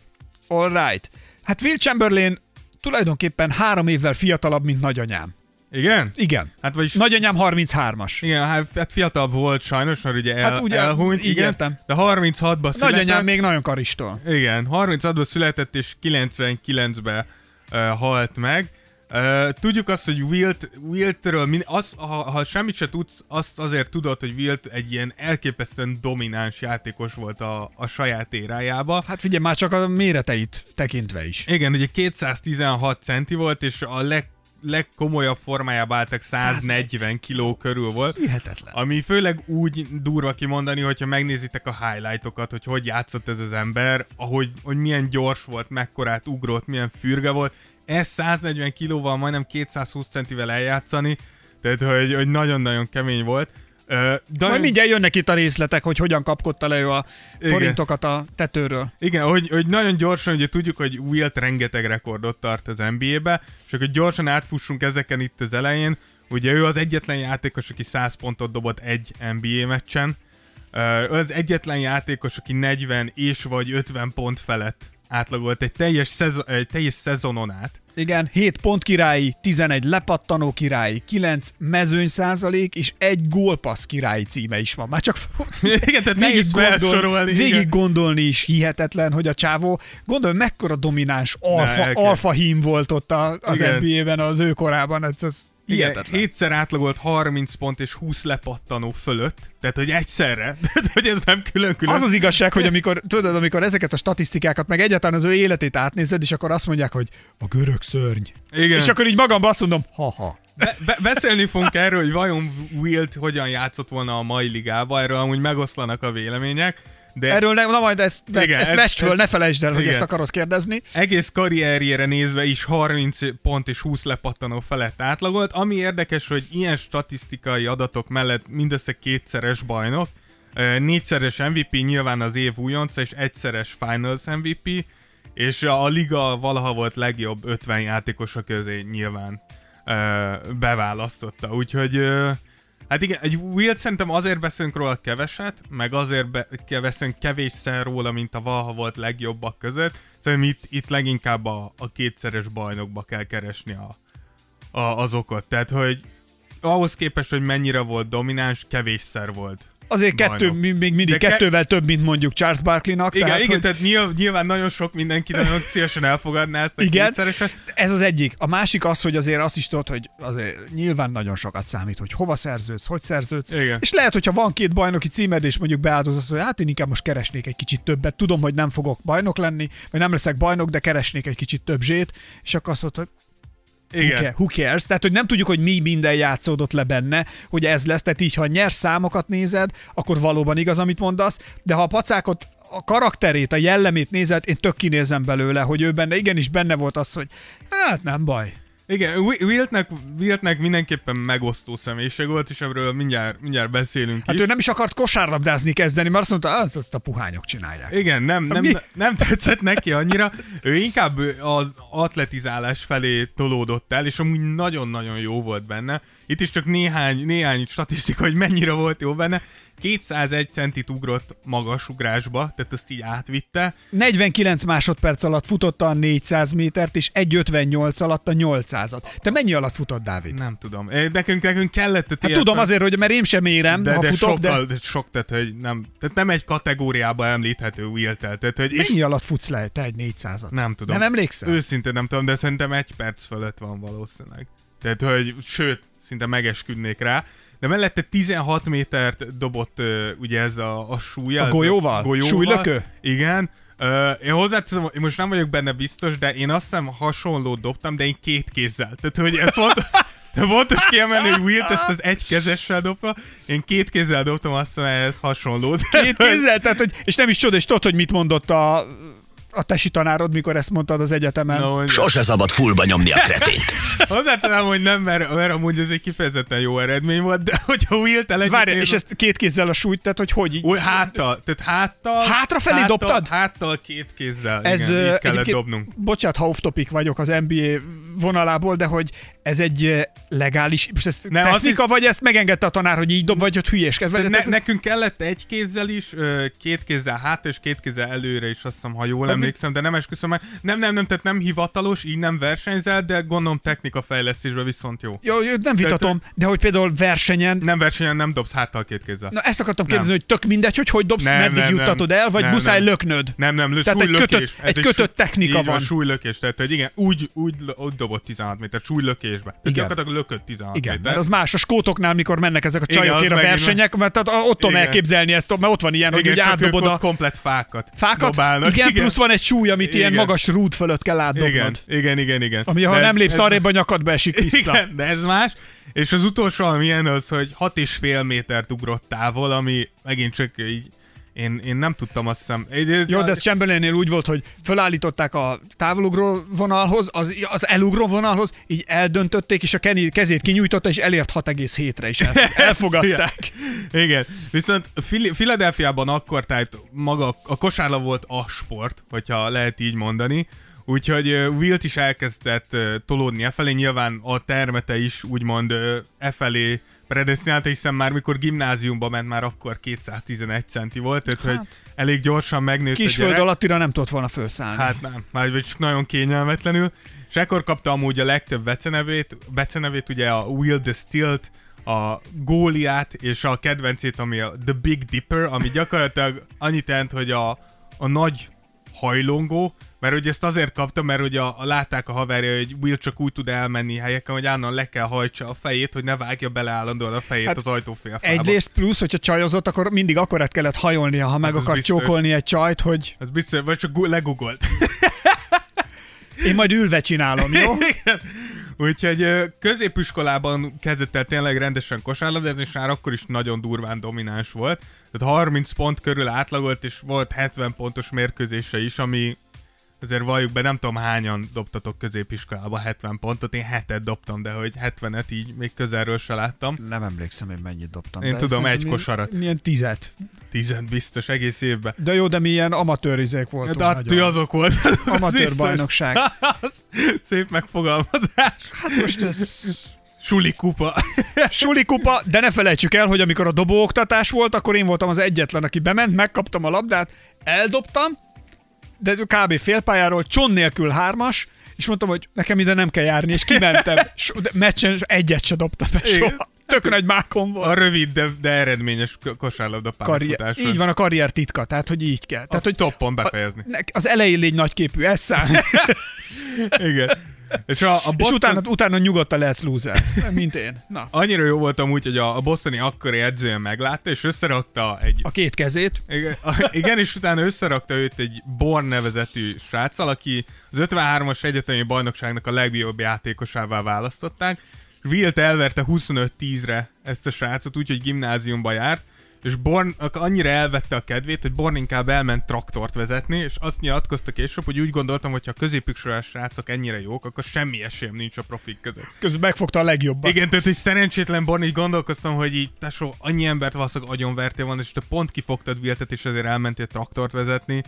All right. Hát Will Chamberlain tulajdonképpen három évvel fiatalabb, mint nagyanyám. Igen? Igen. Hát vagyis Nagyanyám 33-as. igen, hát, hát fiatal volt sajnos, mert ugye, el, Hát ugye, elhunyt, igen, értem. de 36-ba született. Nagyanyám még nagyon karistol. Igen, 36-ban született és 99-ben uh, halt meg. Uh, tudjuk azt, hogy Wilt, Wiltről, min, az, ha, ha semmit se tudsz, azt azért tudod, hogy Wilt egy ilyen elképesztően domináns játékos volt a, a saját érájába. Hát figyelj, már csak a méreteit tekintve is. Igen, ugye 216 centi volt, és a leg, legkomolyabb formájában álltak 140 kiló körül volt. Hihetetlen. Ami főleg úgy durva kimondani, hogyha megnézitek a highlightokat, hogy hogy játszott ez az ember, ahogy, hogy milyen gyors volt, mekkorát ugrott, milyen fürge volt. Ez 140 kilóval, majdnem 220 centivel eljátszani, tehát hogy, hogy nagyon-nagyon kemény volt. De Majd mindjárt jönnek itt a részletek, hogy hogyan kapkodta le ő a Igen. forintokat a tetőről. Igen, hogy, hogy nagyon gyorsan, ugye tudjuk, hogy Wilt rengeteg rekordot tart az NBA-be, és akkor gyorsan átfussunk ezeken itt az elején. Ugye ő az egyetlen játékos, aki 100 pontot dobott egy NBA meccsen. Ő az egyetlen játékos, aki 40 és vagy 50 pont felett átlagolt egy teljes, szezon, egy teljes szezonon át. Igen, 7 pont királyi, 11 lepattanó királyi, 9 mezőny százalék és egy gólpassz királyi címe is van. Már csak Igen, tehát felsorolni. igen. végig gondolni is hihetetlen, hogy a csávó, gondolj, mekkora domináns alfa, elkép- alfa hím volt ott a, az Igen. NBA-ben az ő korában, ez, ez Igen, hihetetlen. hétszer átlagolt 30 pont és 20 lepattanó fölött, tehát hogy egyszerre, tehát hogy ez nem külön-külön. Az az igazság, hogy amikor, tudod, amikor ezeket a statisztikákat, meg egyáltalán az ő életét átnézed, és akkor azt mondják, hogy a görög szörny. Igen. És akkor így magamban azt mondom, ha-ha. Be- be- beszélni fogunk erről, hogy vajon Wilt hogyan játszott volna a mai ligába, erről amúgy megoszlanak a vélemények, De Erről ne, na majd ezt, Igen, ezt ez- vest föl, ne felejtsd el, hogy igen. ezt akarod kérdezni. egész karrierjére nézve is 30 pont és 20 lepattanó felett átlagolt. Ami érdekes, hogy ilyen statisztikai adatok mellett mindössze kétszeres bajnok, négyszeres MVP, nyilván az év újonca, és egyszeres Finals MVP, és a liga valaha volt legjobb 50 játékosa közé nyilván beválasztotta. Úgyhogy Hát igen, egy Wilt szerintem azért beszélünk róla keveset, meg azért be, beszélünk kevésszer róla, mint a valaha volt legjobbak között. Szerintem itt, itt leginkább a, a kétszeres bajnokba kell keresni a, a, az okot. Tehát, hogy ahhoz képest, hogy mennyire volt domináns, kevésszer volt. Azért kettő, még mindig De ke- kettővel több, mint mondjuk Charles Barkleynak. Igen, tehát, igen, hogy tehát nyilván, nyilván nagyon sok mindenki nagyon szívesen elfogadná ezt a Igen. kétszereset. ez az egyik. A másik az, hogy azért azt is tudod, hogy azért nyilván nagyon sokat számít, hogy hova szerződsz, hogy szerződsz. Igen. És lehet, hogyha van két bajnoki címed, és mondjuk beáldozod, hogy hát én inkább most keresnék egy kicsit többet. Tudom, hogy nem fogok bajnok lenni, vagy nem leszek bajnok, de keresnék egy kicsit több zsét, és akkor azt mondod, hogy Igen. who cares? Tehát, hogy nem tudjuk, hogy mi minden játszódott le benne, hogy ez lesz. Tehát így, ha nyers számokat nézed, akkor valóban igaz, amit mondasz, de ha a pacákot a karakterét, a jellemét nézed, én tök kinézem belőle, hogy ő benne, igenis benne volt az, hogy hát nem baj. Igen, Wi- Wiltnek, Wiltnek mindenképpen megosztó személyiség volt, és ebből mindjárt, mindjárt beszélünk Hát is. ő nem is akart kosárlabdázni kezdeni, mert azt mondta, azt, azt a puhányok csinálják. Igen, nem, nem, mi? nem tetszett neki annyira. Ő inkább az atletizálás felé tolódott el, és amúgy nagyon-nagyon jó volt benne. Itt is csak néhány, néhány statisztika, hogy mennyire volt jó benne. 201 centit ugrott magas ugrásba, tehát azt így átvitte. 49 másodperc alatt futotta a 400 métert, és 1.58 alatt a 800-at. Te mennyi alatt futott, Dávid? Nem tudom. Nekünk, nekünk kellett Hát tudom azért, hogy mert én sem érem, de, ha de futok, sokkal, de sok, tehát, hogy nem, tehát nem egy kategóriába említhető Wiltel. Tehát, hogy, és mennyi alatt futsz le te egy 400-at? Nem tudom. Nem emlékszel? Őszintén nem tudom, de szerintem egy perc fölött van valószínűleg. Tehát, hogy sőt, szinte megesküdnék rá. De mellette 16 métert dobott ugye ez a, a súlya. A ez golyóval? Súlylökő? Igen. Uh, én hozzáteszem, én most nem vagyok benne biztos, de én azt hiszem hasonlót dobtam, de én két kézzel. Tehát, hogy ez fontos, de fontos kiemelni, hogy Wilt ezt az egy kezessel dobta, én két kézzel dobtam azt hiszem ehhez hasonlót. Két kézzel, tehát, hogy, és nem is csoda, és tudod, hogy mit mondott a, a tesi tanárod, mikor ezt mondtad az egyetemen. Na, mondja. Sose szabad fullba nyomni a kretét. Hozzáteszem, hogy nem, mert, mert amúgy ez egy kifejezetten jó eredmény volt, de hogyha Wilt el Várj, és ezt két kézzel a súlyt, tehát hogy hogy így? Úgy háttal, tehát háttal... Hátrafelé háttal, dobtad? Háttal két kézzel, Ez igen, így kellett dobnunk. Bocsát, ha off topic vagyok az NBA vonalából, de hogy ez egy legális, most ez Nem, technika, hisz- vagy ezt megengedte a tanár, hogy így dob, vagy hogy hülyéskedve? Vagy, Ne, tehát ez- nekünk kellett egy kézzel is, két kézzel hátra és két kézzel előre is, azt hiszem, ha jól De emlékszem, de nem esküszöm meg. Nem, nem, nem, tehát nem hivatalos, így nem versenyzel, de gondolom technika fejlesztésben viszont jó. Jó, nem vitatom, de hogy például versenyen, Nem versenyen nem dobsz háttal két kézzel. na ezt akartam kérdezni, hogy tök mindegy, hogy hogy dobsz, Nem, meddig nem, juttatod nem. el, vagy Nem, muszáj nem. löknöd. Nem, nem, lő, Tehát egy súlylökés. kötött- egy kötött technika így van. súlylökés, tehát hogy igen, úgy, úgy, úgy dobott 16 méter, súlylökésbe. Tehát Igen. Lökött 16 Igen, méter. mert az más a skótoknál, mikor mennek ezek a Igen, csajokért a versenyek, mert tehát ott tudom Igen. elképzelni ezt, mert ott van ilyen, hogy igen, ugye csak átdobod a komplet fákat. fákat, dobálnak. igen, plusz van egy súly, amit ilyen Igen. magas rút fölött kell átdobnod. Igen, igen, igen, igen. Ami ha De nem lépsz arrébb, a nyakadba esik vissza. Igen, de ez más. És az utolsó, ami ilyen az, hogy 6,5 métert ugrott távol, ami megint csak így én, én nem tudtam azt hiszem. Egy- Jó, de ez Chamberlainnél úgy volt, hogy fölállították a távolugró vonalhoz, az, az elugró vonalhoz, így eldöntötték, és a Kenny kezét kinyújtotta, és elért 6,7-re is el, elfogadták. Igen, viszont Philadelphiában akkor, tehát maga a kosárlabda volt a sport, hogyha lehet így mondani, úgyhogy uh, Wilt is elkezdett uh, tolódni e felé, nyilván a termete is úgymond uh, e felé predestinálta, hiszen már mikor gimnáziumba ment, már akkor 211 centi volt, tehát hogy elég gyorsan megnőtt a Kisföld gyerek. alattira nem tudott volna felszállni. Hát nem, már vagy csak nagyon kényelmetlenül. És ekkor kapta amúgy a legtöbb becenevét, becenevét ugye a Will the Stilt, a góliát és a kedvencét, ami a The Big Dipper, ami gyakorlatilag annyit jelent, hogy a, a nagy hajlongó, mert ugye ezt azért kapta, mert ugye a, a látták a haverja, hogy Will csak úgy tud elmenni helyeken, hogy állandóan le kell hajtsa a fejét, hogy ne vágja bele állandóan a fejét Hát hát az ajtófélfába. Egyrészt plusz, hogyha csajozott, akkor mindig akkorát kellett hajolnia, ha meg az akar biztos. csókolni egy csajt, hogy Ez biztos, vagy csak gu- legugolt. én majd ülve csinálom, jó? Igen. Úgyhogy középiskolában kezdett el tényleg rendesen kosárlabdázni, és már akkor is nagyon durván domináns volt. Tehát 30 pont körül átlagolt, és volt 70 pontos mérkőzése is, ami azért valljuk be, nem tudom hányan dobtatok középiskolában 70 pontot, én hetet dobtam, de hogy 70-et így még közelről se láttam. Nem emlékszem, én mennyit dobtam. Én tudom, egy kosarat. Ilyen tizet. Tizen biztos egész évben. De jó, de mi ilyen amatőrizék voltunk. De hát ti azok volt. Amatőr bajnokság. Szép megfogalmazás. Hát most ez Suli kupa. suli kupa, de ne felejtsük el, hogy amikor a dobóoktatás volt, akkor én voltam az egyetlen, aki bement, megkaptam a labdát, eldobtam, de kb. félpályáról, cson nélkül hármas, és mondtam, hogy nekem ide nem kell járni, és kimentem. So, de meccsen egyet se dobtam be soha. Tök nagy mákom volt. A rövid, de, de eredményes kosárlabda pályafutáson. így van a karrier titka, tehát hogy így kell. Tehát, Tehát, hogy toppon befejezni. ne- az elején légy nagyképű, ez számít, Igen. És a, a és Boston... utána, utána nyugodtan lehetsz loser, mint én. Na, Annyira jó volt amúgy, hogy a, a Bostoni akkori edzője meglátta, és összerakta egy... a két kezét, Igen, a- igen, és utána összerakta őt egy Born nevezetű sráccal, aki az 53-as egyetemi bajnokságnak a legjobb játékosává választották. Wilt elverte 25-10-re ezt a srácot, úgyhogy gimnáziumba járt, és Born annyira elvette a kedvét, hogy Born inkább elment traktort vezetni, és azt nyilatkozta később, hogy úgy gondoltam, hogy ha a középiskolás srácok ennyire jók, akkor semmi esélyem nincs a profik között. közben megfogta a legjobbat. Igen, tehát hogy szerencsétlen Born, így gondolkoztam, hogy így tesó, annyi embert valószínűleg agyonvertél van, és te pont kifogtad Wiltet, és azért elmentél traktort vezetni.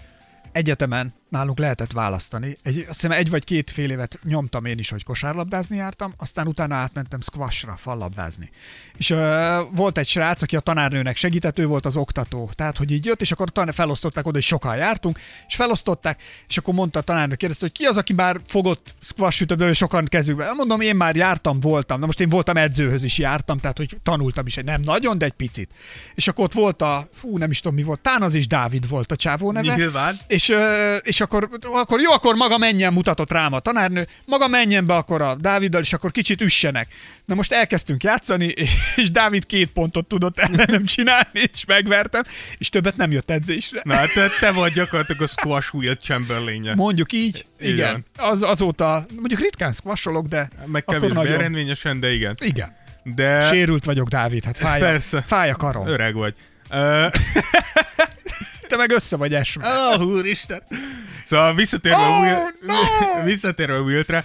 egyetemen nálunk lehetett választani. Egy, azt hiszem egy vagy két fél évet nyomtam én is, hogy kosárlabdázni jártam, aztán utána átmentem squashra, fallabdázni. És ö, volt egy srác, aki a tanárnőnek segített, ő volt az oktató. Tehát, hogy így jött, és akkor tan- felosztották oda, hogy sokan jártunk, és felosztották, és akkor mondta a tanárnő, kérdezte, hogy ki az, aki már fogott squash ütőből, sokan kezükbe. Mondom, én már jártam, voltam. Na most én voltam edzőhöz is jártam, tehát, hogy tanultam is, nem nagyon, de egy picit. És akkor ott volt a, fú, nem is tudom mi volt, Tán az is Dávid volt a csávó neve. Nyilván. És, ö, és akkor, akkor jó, akkor maga menjen, mutatott rám a tanárnő, maga menjen be akkor a Dáviddal, és akkor kicsit üssenek. Na most elkezdtünk játszani, és, és Dávid két pontot tudott ellenem csinálni, és megvertem, és többet nem jött edzésre. Na, hát te, te vagy gyakorlatilag a squash Wilt chamberlain Mondjuk így, Igen. igen. Az, azóta, mondjuk ritkán squasholok, de Meg akkor nagyon. eredményesen, de igen. Igen. De Sérült vagyok, Dávid, hát fáj, Persze. fáj a karom. öreg vagy. Te meg össze vagy esve. Ó, oh, úristen! Szóval visszatérve, Oh, Will, no! visszatérve Wiltre, uh,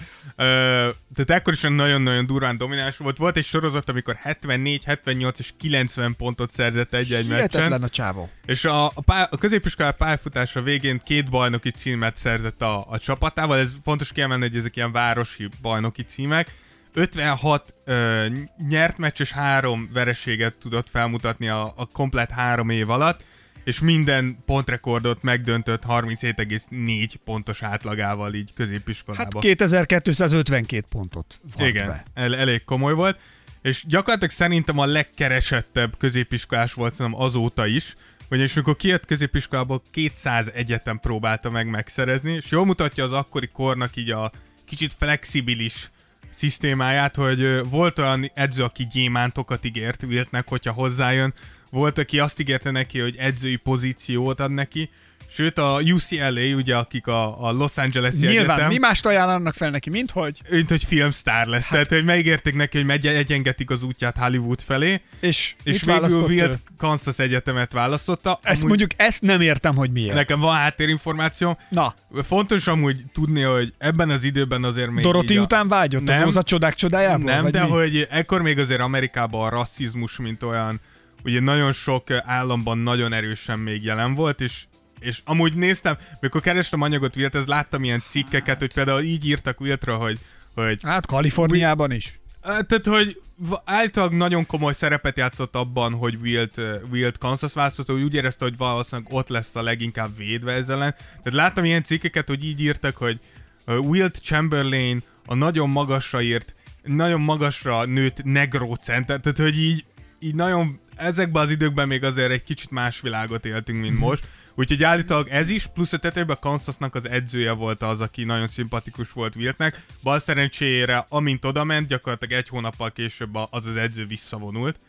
tehát akkor is nagyon-nagyon durván domináns volt. Volt egy sorozat, amikor 74, 78 és 90 pontot szerzett egy-egy meccsen. a csávó. És a, a, pálya, a középiskolá pályafutása végén két bajnoki címet szerzett a, a csapatával. Ez fontos kiemelni, hogy ezek ilyen városi bajnoki címek. 56 ö, nyert meccs és három vereséget tudott felmutatni a, a komplet három év alatt, és minden pontrekordot megdöntött 37,4 pontos átlagával így Hát középiskolában. 2252 pontot Igen, be. el, elég komoly volt. És gyakorlatilag szerintem a legkeresettebb középiskolás volt szerintem azóta is, ugyanis mikor kijött középiskolából 200 egyetem próbálta meg megszerezni, és jól mutatja az akkori kornak így a kicsit flexibilis szisztémáját, hogy volt olyan edző, aki gyémántokat ígért Wiltnek, hogyha hozzájön, volt, aki azt ígérte neki, hogy edzői pozíciót ad neki, sőt a UCLA, ugye, akik a, a Los Angeles Nyilván, egyetem, mi mást ajánlanak fel neki, mint hogy? mint hogy filmsztár lesz. Hát, tehát, hogy megígérték neki, hogy megy, egyengetik az útját Hollywood felé, És, és végül ő? Kansas Egyetemet választotta. Ezt mondjuk, ezt nem értem, hogy miért. Nekem van háttérinformáció. Na, Fontos amúgy tudni, hogy ebben az időben azért még Doroti a- után vágyott Nem. az Óza csodák csodájából? Nem, de mi? hogy ekkor még azért Amerikában a rasszizmus, mint olyan, ugye nagyon sok államban nagyon erősen még jelen volt, és és amúgy néztem, mikor kerestem anyagot Wilt, ez láttam ilyen cikkeket, hogy például így írtak Wiltra, hogy, hogy Hát Kaliforniában is. Á, Tehát, hogy általában nagyon komoly szerepet játszott abban, hogy Wilt, Wilt Kansas választotta, hogy úgy érezte, hogy valószínűleg ott lesz a leginkább védve ezzel ellen. Tehát láttam ilyen cikkeket, hogy így írtak, hogy Wilt Chamberlain a nagyon magasra írt, nagyon magasra nőtt negro center, tehát hogy így, így nagyon ezekben az időkben még azért egy kicsit más világot éltünk, mint most. Úgyhogy állítólag ez is, plusz a tetejében Kansasnak az edzője volt az, aki nagyon szimpatikus volt Wiltnek. Bal szerencsére, amint oda ment, gyakorlatilag egy hónappal később az az edző visszavonult.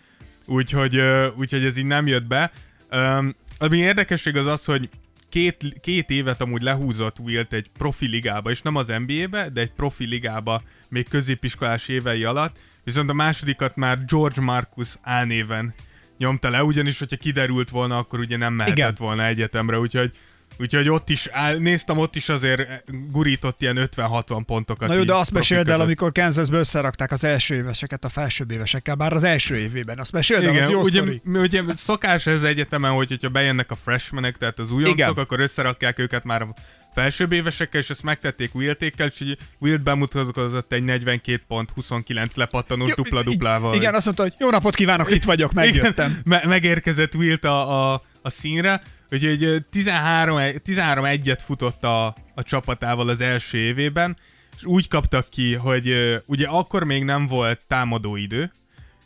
Úgyhogy, úgyhogy ez így nem jött be. Um, ami érdekesség az az, hogy két, két évet amúgy lehúzott Wilt egy profi ligába, és nem az NBA-be, de egy profi ligába még középiskolás évei alatt, viszont a másodikat már George Marcus álnéven nyomta le, ugyanis hogyha kiderült volna, akkor ugye nem mehetett Igen. volna egyetemre, úgyhogy Úgyhogy ott is, áll, néztem, ott is azért gurított ilyen 50-60 pontokat. Na jó, de azt meséld el, amikor Kansasbe összerakták az első éveseket a felsőbb évesekkel, bár az első évében. Azt meséld el, az Igen, jó ugye, sztori. ugye szokás ez egyetemen, hogy hogyha bejönnek a freshmanek, tehát az Igen. újoncok, akkor összerakják őket már felsőbb évesekkel, és ezt megtették Wiltékkel, és így Wilt bemutatkozott egy 42 pont, 29 lepattanós dupla-duplával. Igen, azt mondta, hogy jó napot kívánok, itt vagyok, megjöttem. Igen, me- megérkezett Wilt a, a, a színre, úgyhogy ö, 13, 13 egyet futott a, a csapatával az első évében, és úgy kaptak ki, hogy ugye akkor még nem volt támadó idő,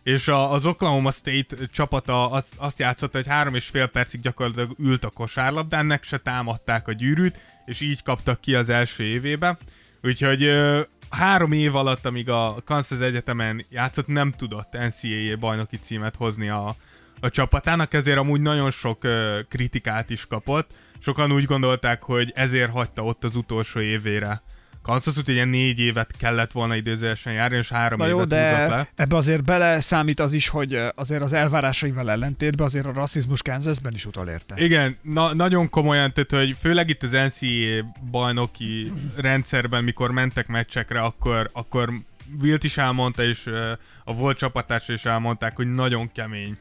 és a, az Oklahoma State csapata azt, azt játszotta, hogy három és fél percig gyakorlatilag ült a kosárlabdán, nek se támadták a gyűrűt, és így kaptak ki az első évébe. Úgyhogy ö, három év alatt, amíg a Kansas Egyetemen játszott, nem tudott NCAA bajnoki címet hozni a, a csapatának, ezért amúgy nagyon sok ö, kritikát is kapott. Sokan úgy gondolták, hogy ezért hagyta ott az utolsó évére. Kansas úgyhogy ilyen négy évet kellett volna időzősen járni, és három Na évet jó, húzott de le. ebbe azért bele számít az is, hogy azért az elvárásaival ellentétben azért a rasszizmus Kansasben is utolérte. Igen, na, nagyon komolyan, tehát hogy főleg itt az NCAA bajnoki rendszerben, mikor mentek meccsekre, akkor, akkor Wilt is elmondta, és a volt csapatársa is elmondták, hogy nagyon kemény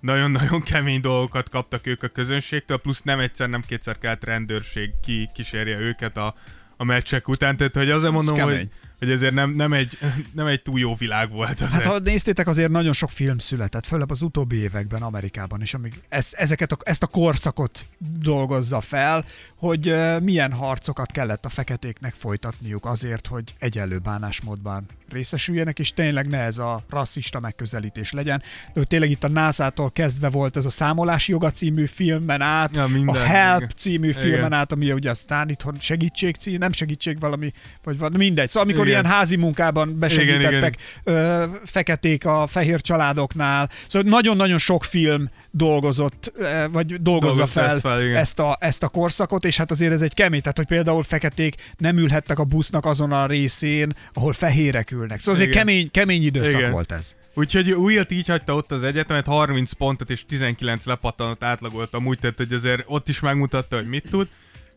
nagyon-nagyon kemény dolgokat kaptak ők a közönségtől, plusz nem egyszer, nem kétszer kellett rendőrség ki kísérje őket a, a meccsek után, tehát hogy azért mondom, hogy, hogy ezért nem, nem, egy, nem egy túl jó világ volt az. Hát ha néztétek, azért nagyon sok film született, főleg az utóbbi években Amerikában is, amíg ez, ezeket a, ezt a korszakot dolgozza fel, hogy uh, milyen harcokat kellett a feketéknek folytatniuk azért, hogy egyenlő bánásmódban részesüljenek, és tényleg ne ez a rasszista megközelítés legyen. De hogy tényleg itt a NASA-tól kezdve volt ez a Számolási Joga című filmen át, Ja, minden, a Help igen. című Igen. filmen át, ami ugye aztán itthon segítség cím, nem segítség valami, vagy valami, mindegy. Szóval amikor Igen. ilyen házi munkában besegítettek ö, feketék a fehér családoknál. Szóval nagyon-nagyon sok film dolgozott, vagy dolgozza fel, ezt fel, igen. ezt, a, ezt a korszakot, és hát azért ez egy kemény, tehát hogy például feketék nem ülhettek a busznak azon a részén, ahol fehérek ülnek. Szóval azért Igen. kemény, kemény időszak Igen. volt ez. Úgyhogy Wilt így hagyta ott az egyetemet, 30 pontot és 19 lepattanot átlagolt amúgy, tehát hogy azért ott is megmutatta, hogy mit tud.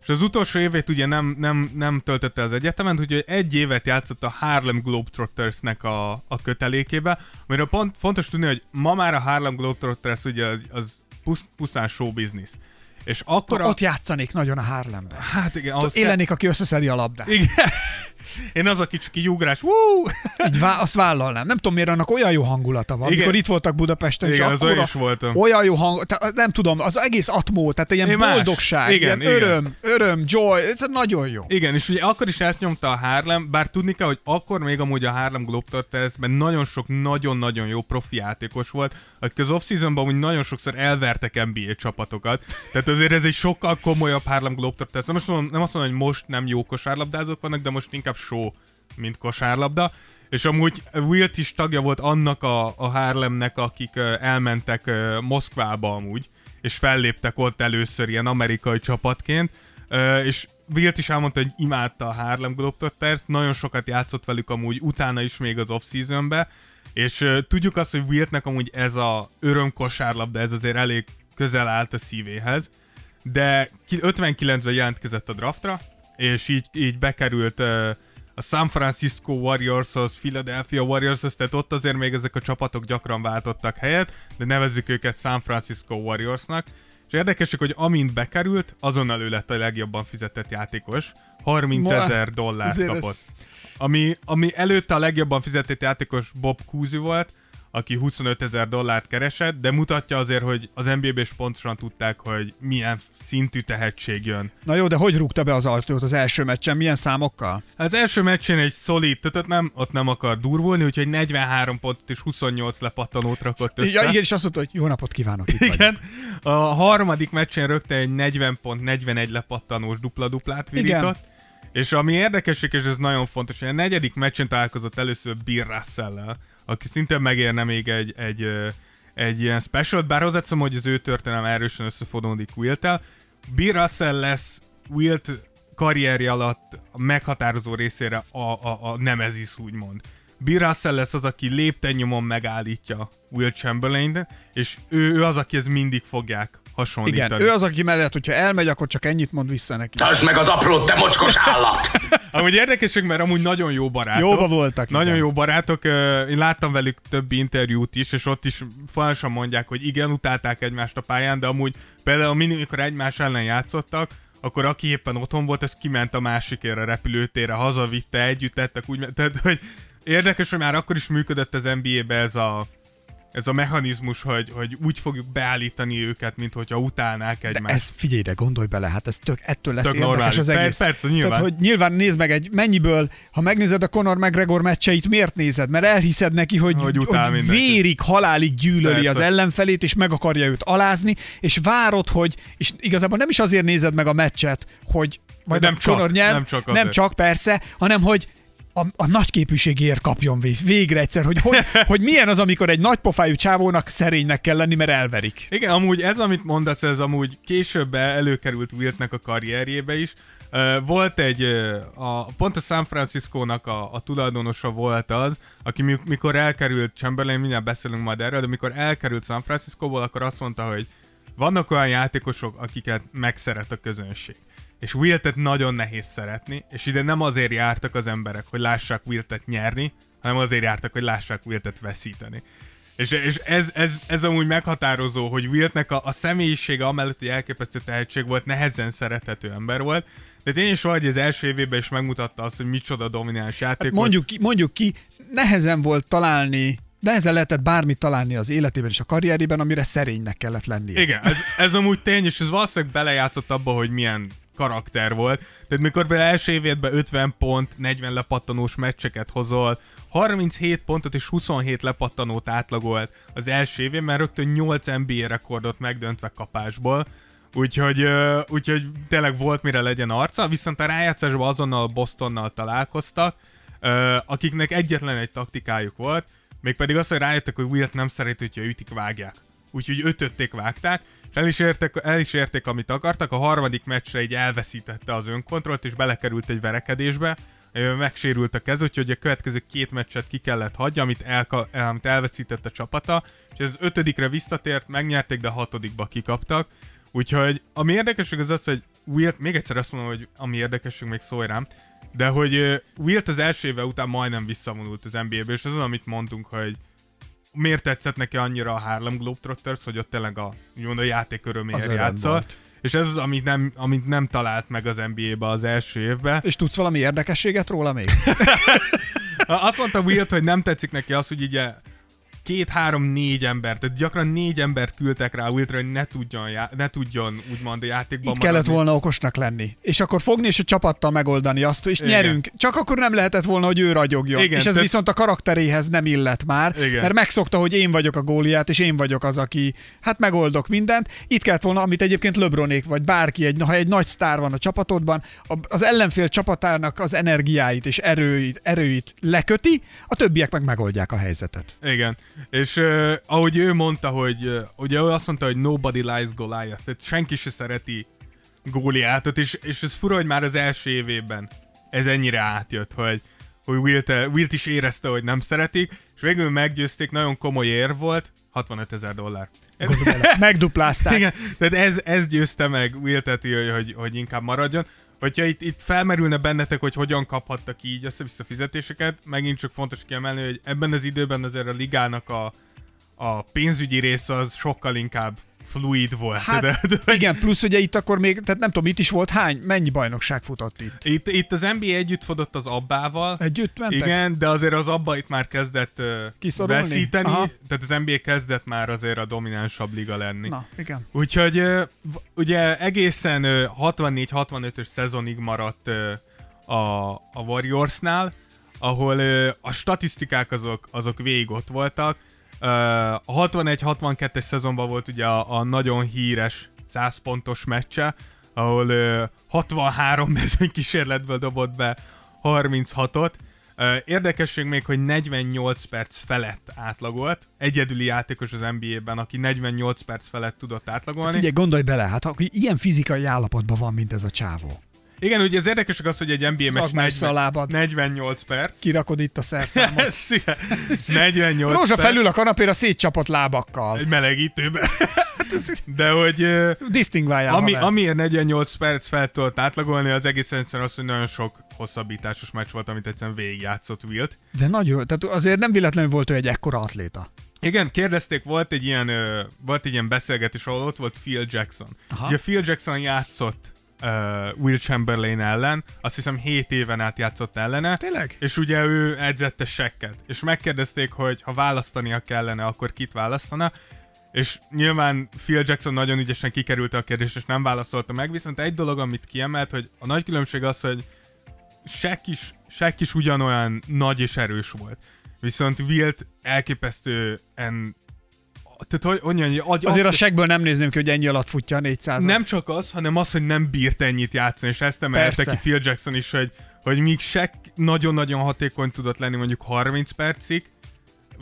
És az utolsó évét ugye nem, nem, nem töltötte az egyetemen, úgyhogy egy évet játszott a Harlem Globetrottersnek a, a kötelékébe, amiről pont fontos tudni, hogy ma már a Harlem Globetrotters ugye az, az pusz, pusztán show business. És akkor a... Ott játszanék nagyon a Harlemben. Hát igen, ahhoz Én lennék, aki összeszedi a labdát. Igen. Én az a kicsi kiugrás, wú! Így vá- azt vállalnám. Nem tudom miért annak olyan jó hangulata van. Igen. Amikor itt voltak Budapesten, Igen, és olyan is voltam. Olyan jó hang, tehát nem tudom, az egész atmó, tehát ilyen Én más. boldogság, Igen, ilyen igen. öröm, öröm, joy, ez nagyon jó. Igen, és ugye akkor is ezt nyomta a Harlem, bár tudni kell, hogy akkor még amúgy a Harlem Globetrottersben nagyon sok nagyon-nagyon jó profi játékos volt, akik az off-seasonban amúgy nagyon sokszor elvertek NBA csapatokat. Tehát azért ez egy sokkal komolyabb Harlem Globetrotters. Nem, azt mondom, nem azt mondom, hogy most nem jó kosárlabdázók vannak, de most inkább show, mint kosárlabda. És amúgy Wilt is tagja volt annak a, a Harlemnek, akik elmentek Moszkvába amúgy, és felléptek ott először ilyen amerikai csapatként. És Wilt is elmondta, hogy imádta a Harlem Globetrotters, nagyon sokat játszott velük amúgy utána is még az off-seasonbe, és tudjuk azt, hogy Wiltnek amúgy ez a örömkosárlabda, ez azért elég közel állt a szívéhez, de ki- 59-ben jelentkezett a draftra, és így, így bekerült ö, a San Francisco Warriorshoz, Philadelphia Warriorshoz, tehát ott azért még ezek a csapatok gyakran váltottak helyet, de nevezzük őket San Francisco Warriorsnak. És érdekesek, hogy amint bekerült, azonnal ő lett a legjobban fizetett játékos. 30 Ma- ezer dollárt ez- kapott. Ami, ami előtte a legjobban fizetett játékos Bob Cousy volt, aki 25 ezer dollárt keresett, de mutatja azért, hogy az NBA-ben is pontosan tudták, hogy milyen szintű tehetség jön. Na jó, de hogy rúgta be az ajtót az első meccsen? Milyen számokkal? Az első meccsen egy szolid, tehát nem, ott nem akar durvulni, úgyhogy 43 pontot és 28 lepattanót rakott össze. Ja, igen, és azt mondta, hogy jó napot kívánok, itt. Igen. A harmadik meccsen rögtön egy 40 pont, 41 lepattanós dupla-duplát virított. Igen. És ami érdekesek, és ez nagyon fontos, hogy a negyedik meccsen találkozott először Bill russell aki szintén megérne még egy, egy, egy ilyen special, bár hozzáteszem, hogy az ő történelem erősen összefonódik Wiltel, Bill Russell lesz Wilt karrierje alatt a meghatározó részére a, a, a nemezis, úgymond. Bill Russell lesz az, aki lépten megállítja Will chamberlain és ő, ő az, akihez mindig fogják hasonlítani. Igen, ő az, aki mellett, hogyha elmegy, akkor csak ennyit mond vissza neki. Tartsd meg az aprót, te mocskos állat! amúgy érdekesek, mert amúgy nagyon jó barátok. Jóba voltak. Nagyon igen. jó barátok. Én láttam velük több interjút is, és ott is folyamatosan mondják, hogy igen, utálták egymást a pályán, de amúgy például mindig, amikor egymás ellen játszottak, akkor aki éppen otthon volt, ez kiment a másikére a repülőtérre, hazavitte, együtt tettek, úgy, tehát, hogy érdekes, hogy már akkor is működött az NBA-be ez a, ez a mechanizmus, hogy, hogy úgy fogjuk beállítani őket, mint hogyha utálnák egymást. De ez figyelj ide, gondolj bele, hát ez tök, ettől lesz Tök érdekes normális. az egész. Per- persze, nyilván. Tehát, hogy nyilván nézd meg egy, mennyiből, ha megnézed a Conor McGregor meccseit, miért nézed? Mert elhiszed neki, hogy, Hogy utál hogy vérig, halálig gyűlöli Persze. az ellenfelét, és meg akarja őt alázni, és várod, hogy, és igazából nem is azért nézed meg a meccset, hogy majd Nem csak, Conor nyer, nem csak nem azért. csak persze, hanem hogy a, a nagy képűségért kapjon vég- végre egyszer, hogy, hogy, hogy milyen az, amikor egy nagypofájú csávónak szerénynek kell lenni, mert elverik. Igen, amúgy ez, amit mondasz, ez amúgy később előkerült Wiltnek a karrierjébe is. Volt egy, a, pont a San Francisco-nak a, a tulajdonosa volt az, aki mi- mikor elkerült, Chamberlain, mindjárt beszélünk majd erről, de mikor elkerült San Francisco-ból, akkor azt mondta, hogy vannak olyan játékosok, akiket megszeret a közönség. És Wiltet nagyon nehéz szeretni, és ide nem azért jártak az emberek, hogy lássák Wiltet nyerni, hanem azért jártak, hogy lássák Wiltet veszíteni. És, és ez, ez, ez amúgy meghatározó, hogy Wiltnek a, a személyisége amellett, hogy elképesztő tehetség volt, nehezen szerethető ember volt, de tény is valahogy az első évében is megmutatta azt, hogy micsoda domináns játék Hát mondjuk, ki, mondjuk ki, nehezen volt találni, nehezen lehetett bármit találni az életében és a karrierében, amire szerénynek kellett lennie. Igen, ez, ez amúgy tény, és ez valószínűleg belejátszott abba, hogy milyen karakter volt. Tehát mikor például első évédben 50 pont, 40 lepattanós meccseket hozol, 37 pontot és 27 lepattanót átlagolt az első évén, mert rögtön 8 NBA rekordot megdöntve kapásból. Úgyhogy, úgyhogy tényleg volt mire legyen arca, viszont a rájátszásban azonnal Bostonnal találkoztak, akiknek egyetlen egy taktikájuk volt, mégpedig az, hogy rájöttek, hogy Wilt nem szereti, hogyha ütik, vágják. Úgyhogy ötötték, vágták, el is, érték, el is érték, amit akartak. A harmadik meccsre így elveszítette az önkontrollt, és belekerült egy verekedésbe, megsérült a kez, úgyhogy a következő két meccset ki kellett hagyja, amit, elka, el, amit elveszített a csapata, és az ötödikre visszatért, megnyerték, de a hatodikba kikaptak. Úgyhogy ami érdekesség az az, hogy Wilt, még egyszer azt mondom, hogy ami érdekesség, még szólj rám, de hogy Wilt az első éve után majdnem visszavonult az NBA-be, és az, amit mondtunk, hogy miért tetszett neki annyira a Harlem Globetrotters, hogy ott tényleg a, úgymond a játék öröméért volt. És ez az, amit nem, amit nem talált meg az NBA-be az első évben. És tudsz valami érdekességet róla még? Azt mondta Wilt, hogy nem tetszik neki az, hogy ugye két, három, négy ember, tehát gyakran négy embert küldtek rá Wiltre, hogy ne tudjon, já- ne tudjon úgymond a játékban Itt kellett volna okosnak lenni. És akkor fogni és a csapattal megoldani azt, és Igen. nyerünk. Csak akkor nem lehetett volna, hogy ő ragyogjon. Igen, és ez tehát- viszont a karakteréhez nem illet már, Igen. mert megszokta, hogy én vagyok a góliát, és én vagyok az, aki hát megoldok mindent. Itt kellett volna, amit egyébként Lebronék, vagy bárki, egy, ha egy nagy sztár van a csapatodban, az ellenfél csapatának az energiáit és erőit, erőit leköti, a többiek meg megoldják a helyzetet. Igen. És uh, ahogy ő mondta, hogy uh, ugye ő azt mondta, hogy nobody lies Goliath, tehát senki se szereti Góliátot, és, és ez fura, hogy már az első évében ez ennyire átjött, hogy, hogy Wilt, Wilt is érezte, hogy nem szeretik, és végül meggyőzték, nagyon komoly ér volt, 65 ezer dollár. Ez, Megduplázták. igen, tehát ez, ez győzte meg Wiltet, hogy, hogy, hogy inkább maradjon. Hogyha itt, itt felmerülne bennetek, hogy hogyan kaphattak így össze-vissza fizetéseket, megint csak fontos kiemelni, hogy ebben az időben azért a ligának a, a pénzügyi része az sokkal inkább fluid volt. Hát tudod? igen, plusz ugye itt akkor még, tehát nem tudom, itt is volt hány, mennyi bajnokság futott itt? Itt, itt az NBA együtt fodott az abbával. Együtt mentek? Igen, de azért az abba itt már kezdett Kiszorulni? veszíteni, Aha. tehát az NBA kezdett már azért a dominánsabb liga lenni. Na, igen. Úgyhogy ugye egészen ö, 64-65-ös szezonig maradt a, a Warriorsnál, ahol a statisztikák azok, azok végig ott voltak. A 61-62-es szezonban volt ugye a, a nagyon híres 100 pontos meccse, ahol ö, 63 mezőny kísérletből dobott be 36-ot. Ö, Érdekesség még, hogy 48 perc felett átlagolt. Egyedüli játékos az NBA-ben, aki 48 perc felett tudott átlagolni. Figyelj, gondolj bele, hát aki ilyen fizikai állapotban van, mint ez a csávó. Igen, ugye az érdekesek az, hogy egy NBA meccs Rakd meg össze a 40, lábad. 48 perc. Kirakod itt a szerszámot. Szia. 48 Rózsa perc. felül a kanapéra szétcsapott lábakkal. Egy melegítőbe. De hogy... Disztingváljál, Ami, amiért 48 perc fel tudott átlagolni, az egész egyszerűen az, hogy nagyon sok hosszabbításos meccs volt, amit egyszerűen végigjátszott Wilt. De nagyon, tehát azért nem véletlenül volt ő egy ekkora atléta. Igen, kérdezték, volt egy ilyen, volt egy ilyen beszélgetés, ahol ott volt Phil Jackson. Aha. Ugye Phil Jackson játszott uh, Will Chamberlain ellen, azt hiszem 7 éven át játszott ellene. Tényleg? És ugye ő edzette sekket. És megkérdezték, hogy ha választania kellene, akkor kit választana. És nyilván Phil Jackson nagyon ügyesen kikerült a kérdést, és nem válaszolta meg, viszont egy dolog, amit kiemelt, hogy a nagy különbség az, hogy Shaq is, Shaq is ugyanolyan nagy és erős volt. Viszont Wilt elképesztően tehát hogy onnan, agy, Azért a segből nem nézném ki, hogy ennyi alatt futja a 400 nem csak az, hanem az, hogy nem bírt ennyit játszani, és ezt emelte ki Phil Jackson is, hogy, hogy míg Shaq nagyon-nagyon hatékony tudott lenni mondjuk 30 percig,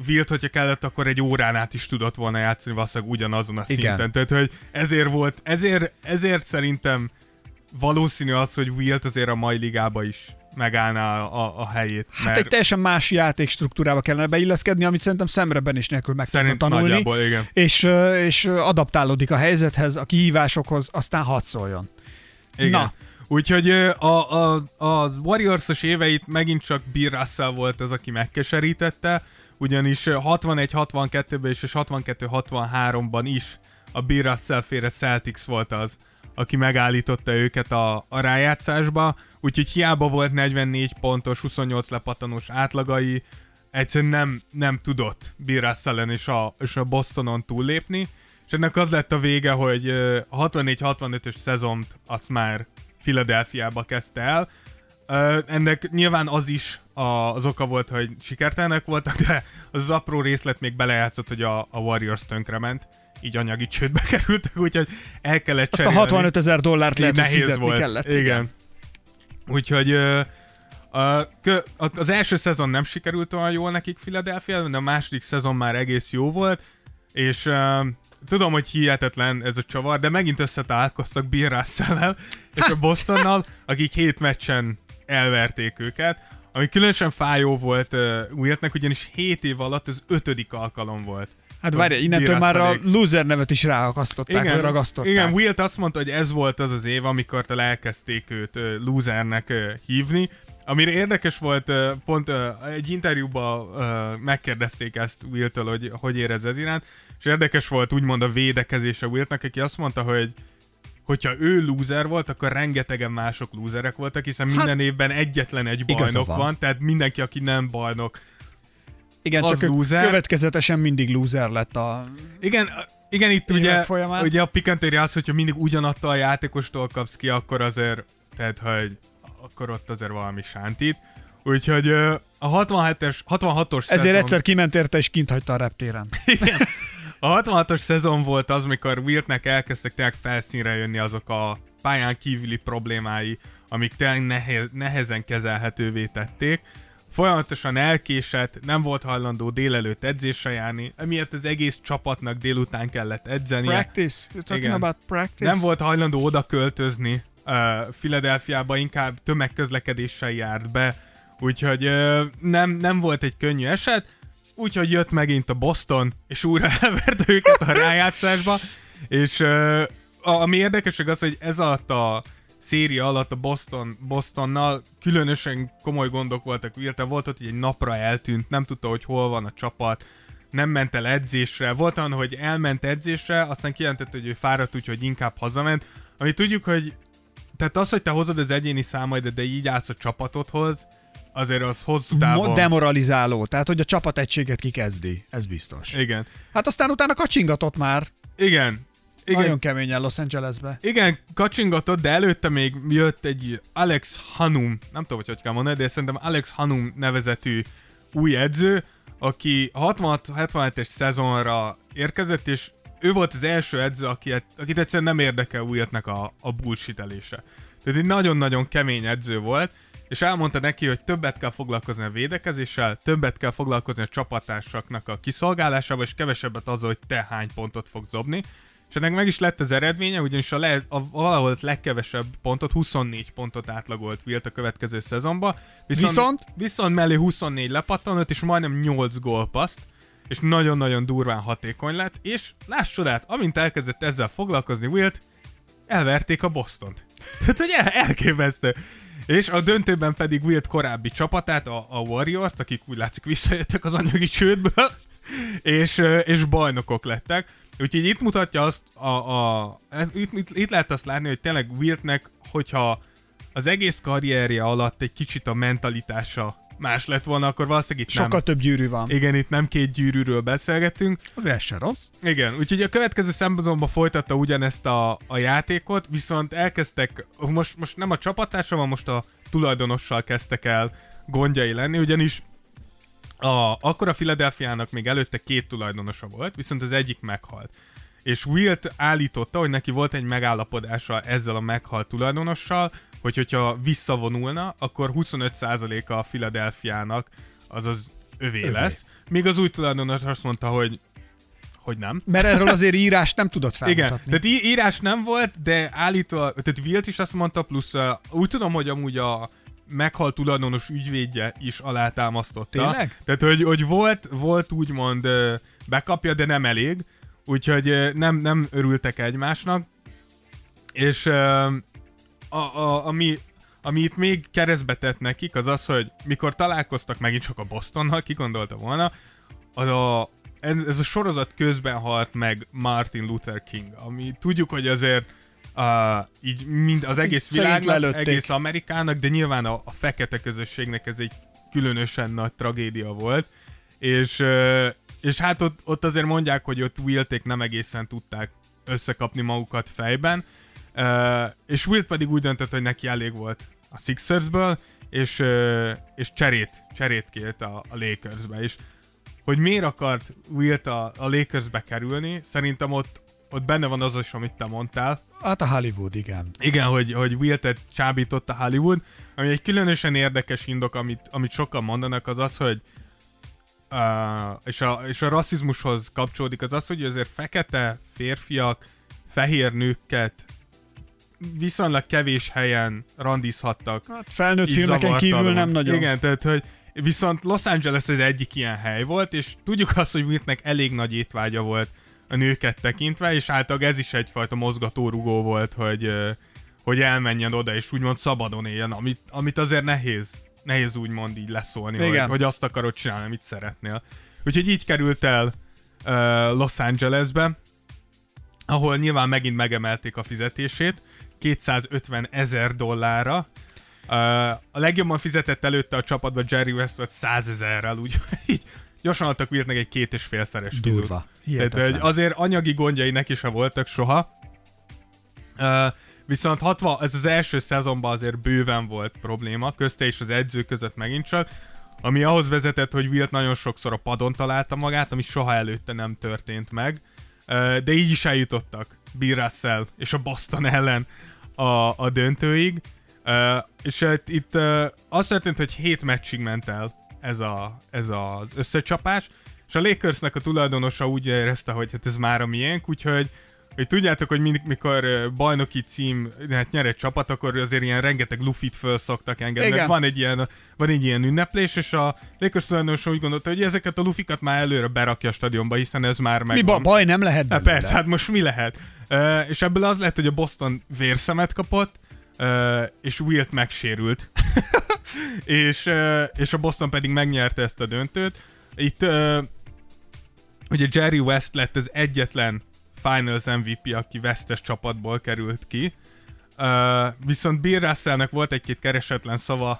Wilt, hogyha kellett, akkor egy órán át is tudott volna játszani valószínűleg ugyanazon a Igen. szinten. Tehát, hogy ezért volt, ezért, ezért szerintem valószínű az, hogy Wilt azért a mai ligába is megállná a, a helyét. Hát egy teljesen más játékstruktúrába kellene beilleszkedni, amit szerintem szemreben is nélkül meg tudna tanulni. igen. És, és adaptálódik a helyzethez, a kihívásokhoz, aztán hadd szóljon. Igen. Na. Úgyhogy a, a, a Warriors-os éveit megint csak Bill Russell volt az, aki megkeserítette, ugyanis ö, 61-62-ben is és 62-63-ban is a Bill Russell féle Celtics volt az, aki megállította őket a, a rájátszásba, úgyhogy hiába volt 44 pontos, 28 lepattanós átlagai, egyszerűen nem, nem tudott Bill Russell-en és a, és a Bostonon túllépni, és ennek az lett a vége, hogy a 64-65-ös szezont azt már Philadelphiába kezdte el. Ennek nyilván az is az oka volt, hogy sikertelenek voltak, de az, az apró részlet még belejátszott, hogy a, a Warriors tönkrement, így anyagi csődbe kerültek, úgyhogy el kellett Azt a cserélni. 65 ezer dollárt lehet, hogy fizetni volt. kellett. Igen. Úgyhogy ö, a, kö- a, az első szezon nem sikerült olyan jól nekik Philadelphia, de a második szezon már egész jó volt, és tudom, hogy hihetetlen ez a csavar, de megint összetalálkoztak Bill Russell-el és a Bostonnal, akik hét meccsen elverték őket, ami különösen fájó volt uh, Wiltnek, ugyanis 7 év alatt az ötödik alkalom volt. Hát várj, innentől már a loser nevet is ráakasztották, vagy ragasztották. igen, Wilt azt mondta, hogy ez volt az az év, amikor elkezdték őt uh, losernek uh, hívni, Amire érdekes volt, pont egy interjúban megkérdezték ezt Wiltől, hogy hogy érez ez iránt, és érdekes volt úgymond a védekezése Wiltnek, aki azt mondta, hogy hogyha ő loser volt, akkor rengetegen mások loserek voltak, hiszen minden évben egyetlen egy Hát, bajnok van. van. tehát mindenki, aki nem bajnok. Igen, az csak loser. következetesen mindig loser lett a... Igen, igen itt ugye, folyamán. ugye a pikantérje az, hogyha mindig ugyanattól a játékostól kapsz ki, akkor azért, tehát, hogy akkor ott azért valami sántít. Úgyhogy a 67-es, 66-os Ezért szezon, egyszer kiment érte és kint hagyta a reptéren. a 66-os szezon volt az, mikor Wiltnek elkezdtek tényleg felszínre jönni azok a pályán kívüli problémái, amik tényleg nehez, nehezen kezelhetővé tették. Folyamatosan elkésett, nem volt hajlandó délelőtt edzésre járni, emiatt az egész csapatnak délután kellett edzenie. Practice? You're talking Igen. about practice? Nem volt hajlandó oda költözni uh, Philadelphiába, inkább tömegközlekedéssel járt be, úgyhogy uh, nem, nem volt egy könnyű eset, úgyhogy jött megint a Boston, és újra elvert őket a rájátszásba, és uh, ami érdekesek az, hogy ez alatt a széria alatt a Boston, Bostonnal különösen komoly gondok voltak. Illetve volt ott, hogy egy napra eltűnt, nem tudta, hogy hol van a csapat, nem ment el edzésre. Volt olyan, hogy elment edzésre, aztán kijelentette, hogy ő fáradt, úgyhogy inkább hazament. Ami tudjuk, hogy tehát az, hogy te hozod az egyéni számaidat, de így állsz a csapatodhoz, azért az hosszú távon... Mo- demoralizáló, tehát hogy a csapat egységet kikezdi, ez biztos. Igen. Hát aztán utána kacsingatott már, Igen. Igen. Nagyon keményen Los Angelesbe. Igen, kacsingatott, de előtte még jött egy Alex Hanum, nem tudom, hogy hogy kell mondani, de szerintem Alex Hanum nevezetű új edző, aki 66-77-es szezonra érkezett, és ő volt az első edző, aki, akit egyszerűen nem érdekel Wiltnek a, a bullshitelése. Tehát egy nagyon-nagyon kemény edző volt, és elmondta neki, hogy többet kell foglalkozni a védekezéssel, többet kell foglalkozni a csapattársaknak a kiszolgálásával, és kevesebbet azzal, hogy te hány pontot fogsz dobni. És ennek meg is lett az eredménye, ugyanis a, le, a valahol az legkevesebb pontot, 24 pontot átlagolt Wilt a következő szezonban. Viszont? Viszont, viszont mellé 24 lepattanott, és majdnem 8 gólpaszt, és nagyon-nagyon durván hatékony lett, és láss csodát, amint elkezdett ezzel foglalkozni Wilt, elverték a Bostont. Tehát, hogy el, elképesztő. És a döntőben pedig Wilt korábbi csapatát, a, a Warriors-t, akik úgy látszik visszajöttek az anyagi csődből, és, és bajnokok lettek. Úgyhogy itt mutatja azt, a, a, ez, itt, itt, itt lehet azt látni, hogy tényleg Wiltnek, hogyha az egész karrierje alatt egy kicsit a mentalitása más lett volna, akkor valószínűleg itt Sokkal nem. több gyűrű van. Igen, itt nem két gyűrűről beszélgetünk. Az ez se rossz. Igen, úgyhogy a következő szempontból folytatta ugyanezt a, a játékot, viszont elkezdtek, most, most nem a csapattársa van, most a tulajdonossal kezdtek el gondjai lenni, ugyanis a, akkor a Philadelphiának még előtte két tulajdonosa volt, viszont az egyik meghalt. És Wilt állította, hogy neki volt egy megállapodása ezzel a meghalt tulajdonossal, hogy hogyha visszavonulna, akkor 25%-a a Philadelphiának azaz övé, Övé. lesz. Míg az új tulajdonos azt mondta, hogy hogy nem. Mert erről azért írást nem tudott Igen, felmutatni. tehát í- írás nem volt, de állítólag, tehát Wilt is azt mondta, plusz uh, úgy tudom, hogy amúgy a meghalt tulajdonos ügyvédje is alátámasztotta. Tényleg? Tehát, hogy, hogy volt, volt úgymond bekapja, de nem elég, úgyhogy nem, nem örültek egymásnak. És a, a, ami, ami itt még keresztbe tett nekik, az az, hogy mikor találkoztak megint csak a Bostonnal, ki gondolta volna, az a, ez a sorozat közben halt meg Martin Luther King, ami tudjuk, hogy azért uh, így mind az egész világnak, lelőtték. egész Amerikának, de nyilván a, a fekete közösségnek ez egy különösen nagy tragédia volt, és, és hát ott, ott azért mondják, hogy ott Wilték nem egészen tudták összekapni magukat fejben, és Wilt pedig úgy döntött, hogy neki elég volt a Sixersből, és, és cserét, cserét kért a, a Lakersbe, és hogy miért akart Wilt a, a Lakersbe kerülni, szerintem ott, ott benne van az is, amit te mondtál. Hát a Hollywood, igen. Igen, hogy, hogy Wiltet csábított a Hollywood, ami egy különösen érdekes indok, amit, amit sokan mondanak, az az, hogy uh, és, a, és a rasszizmushoz kapcsolódik, az az, hogy azért fekete férfiak fehér nőket viszonylag kevés helyen randizhattak. Hát felnőtt filmeken kívül nem nagyon. Igen, tehát, hogy viszont Los Angeles az egyik ilyen hely volt, és tudjuk azt, hogy Whitnek elég nagy étvágya volt a nőket tekintve, és általában ez is egyfajta mozgatórugó volt, hogy, hogy elmenjen oda, és úgymond szabadon éljen, amit, amit azért nehéz, nehéz úgymond így leszólni, hogy, Igen. hogy azt akarod csinálni, amit szeretnél. Úgyhogy így került el uh, Los Angelesbe, ahol nyilván megint megemelték a fizetését, 250 ezer dollárra. Uh, a legjobban fizetett előtte a csapatba Jerry West volt 100 ezerrel, úgy így gyorsan adtak Wiltnek egy két és félszeres fizut. Tehát hogy azért anyagi gondjai neki se voltak soha. Uh, viszont 60, ez az első szezonban azért bőven volt probléma, közte és az edző között megint csak, ami ahhoz vezetett, hogy Wilt nagyon sokszor a padon találta magát, ami soha előtte nem történt meg, Uh, de így is eljutottak Bill Russell és a Boston ellen a, a döntőig, uh, és uh, itt uh, az történt, hogy 7 meccsig ment el ez, a, ez az összecsapás, és a Lakersnek a tulajdonosa úgy érezte, hogy hát ez már a miénk, úgyhogy hogy tudjátok, hogy mindig, mikor bajnoki cím hát nyer egy csapat, akkor azért ilyen rengeteg lufit föl szoktak engedni. Igen. Van egy, ilyen, van egy ilyen ünneplés, és a Lakers tulajdonosa úgy gondolta, hogy ezeket a lufikat már előre berakja a stadionba, hiszen ez már Mi megvan. ba- baj nem lehet Hát persze, hát most mi lehet? Uh, és ebből az lett, hogy a Boston vérszemet kapott, uh, és Wilt megsérült. és, és a Boston pedig megnyerte ezt a döntőt. Itt ugye Jerry West lett az egyetlen Finals MVP, aki vesztes csapatból került ki. Uh, viszont Bill Russellnek volt egy-két keresetlen szava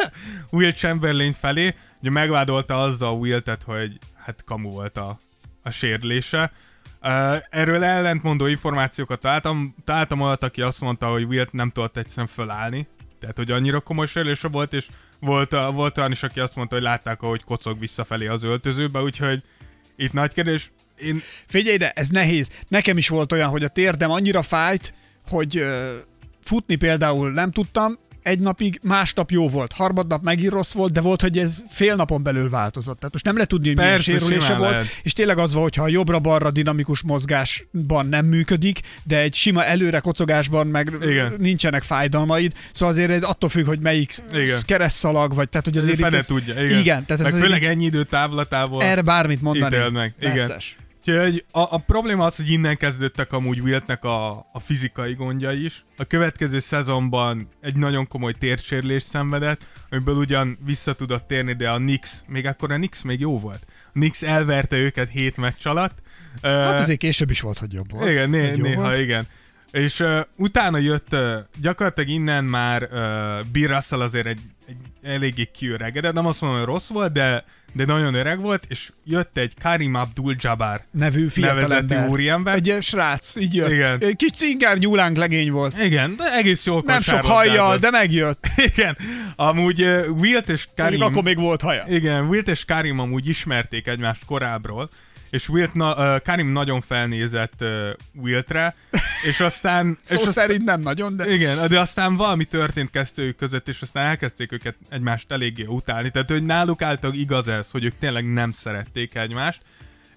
Will Chamberlain felé, ugye megvádolta azzal Wiltet, hogy hát kamu volt a, a sérülése. Uh, erről ellentmondó információkat találtam, találtam olyat, aki azt mondta, hogy Wilt nem tudott egyszerűen fölállni, tehát hogy annyira komoly sérülése volt, és volt, volt olyan is, aki azt mondta, hogy látták, ahogy kocog visszafelé az öltözőbe, úgyhogy itt nagy kérdés. Én Figyelj ide, ez nehéz. Nekem is volt olyan, hogy a térdem annyira fájt, hogy ö, futni például nem tudtam, egy napig, másnap jó volt, harmadnap megint rossz volt, de volt, hogy ez fél napon belül változott. Tehát most nem lehet tudni, hogy milyen Persze, sérülése volt, lehet. és tényleg az van, hogyha a jobbra-balra dinamikus mozgásban nem működik, de egy sima előre kocogásban meg Igen. nincsenek fájdalmaid, szóval azért ez attól függ, hogy melyik Igen. keresztszalag, vagy tehát, hogy azért itt ez, tudja, igen. igen tehát ez Meg azért főleg ennyi idő távlatából. erre bármit mondani. igen. necces. Úgyhogy a, a probléma az, hogy innen kezdődtek amúgy Wiltnek a, a fizikai gondja is. A következő szezonban egy nagyon komoly térsérlést szenvedett, amiből ugyan vissza tudott térni, de a Knicks, még akkor a Knicks még jó volt. A Knicks elverte őket hét meccs alatt. Hát azért később is volt, hogy jobb volt. igen, né- néha volt. igen. És uh, utána jött, uh, gyakorlatilag innen már uh, Bill Russell azért egy, egy eléggé kiöregedett, nem azt mondom, hogy rossz volt, de, de nagyon öreg volt, és jött egy Karim Abdul-Jabbar nevű fiatalember. úriember. Egy srác, így jött. Igen. Kis cingár nyúlánk legény volt. Igen, de egész jól Nem sok hajjal, de megjött. Igen, amúgy uh, Wilt és Karim. Karim... Akkor még volt haja. Igen, Wilt és Karim amúgy ismerték egymást korábbról, és Wilt na, uh, Karim nagyon felnézett uh, Wiltre, és aztán... Szó és szerint nem nagyon, de... Igen, de aztán valami történt kettőjük között, és aztán elkezdték őket egymást eléggé utálni. Tehát, hogy náluk által igaz ez, hogy ők tényleg nem szerették egymást,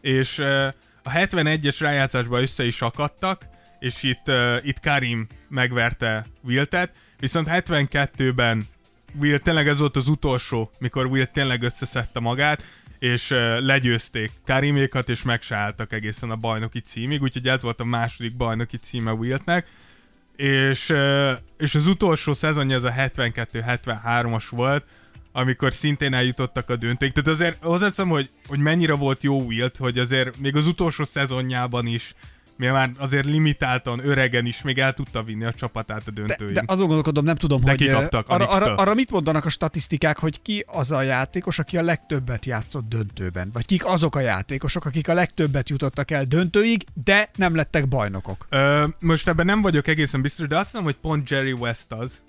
és uh, a 71-es rájátszásban össze is akadtak, és itt, uh, itt Karim megverte Wiltet, viszont 72-ben Will tényleg ez volt az utolsó, mikor Will tényleg összeszedte magát, és legyőzték Karimékat, és meg se álltak egészen a bajnoki címig, úgyhogy ez volt a második bajnoki címe Wiltnek, és, és az utolsó szezonja az a 72-73-as volt, amikor szintén eljutottak a döntőig. Tehát azért hozzáteszem, hogy, hogy mennyire volt jó Wilt, hogy azért még az utolsó szezonjában is, mivel már azért limitáltan, öregen is még el tudta vinni a csapatát a De, döntőig. de azon gondolkodom, nem tudom, De hogy kikaptak arra, arra, arra, mit mondanak a statisztikák, hogy ki az a játékos, aki a legtöbbet játszott döntőben? Vagy kik azok a játékosok, akik a legtöbbet jutottak el döntőig, de nem lettek bajnokok? Ö, most ebben nem vagyok egészen biztos, de azt hiszem, hogy pont Jerry West az,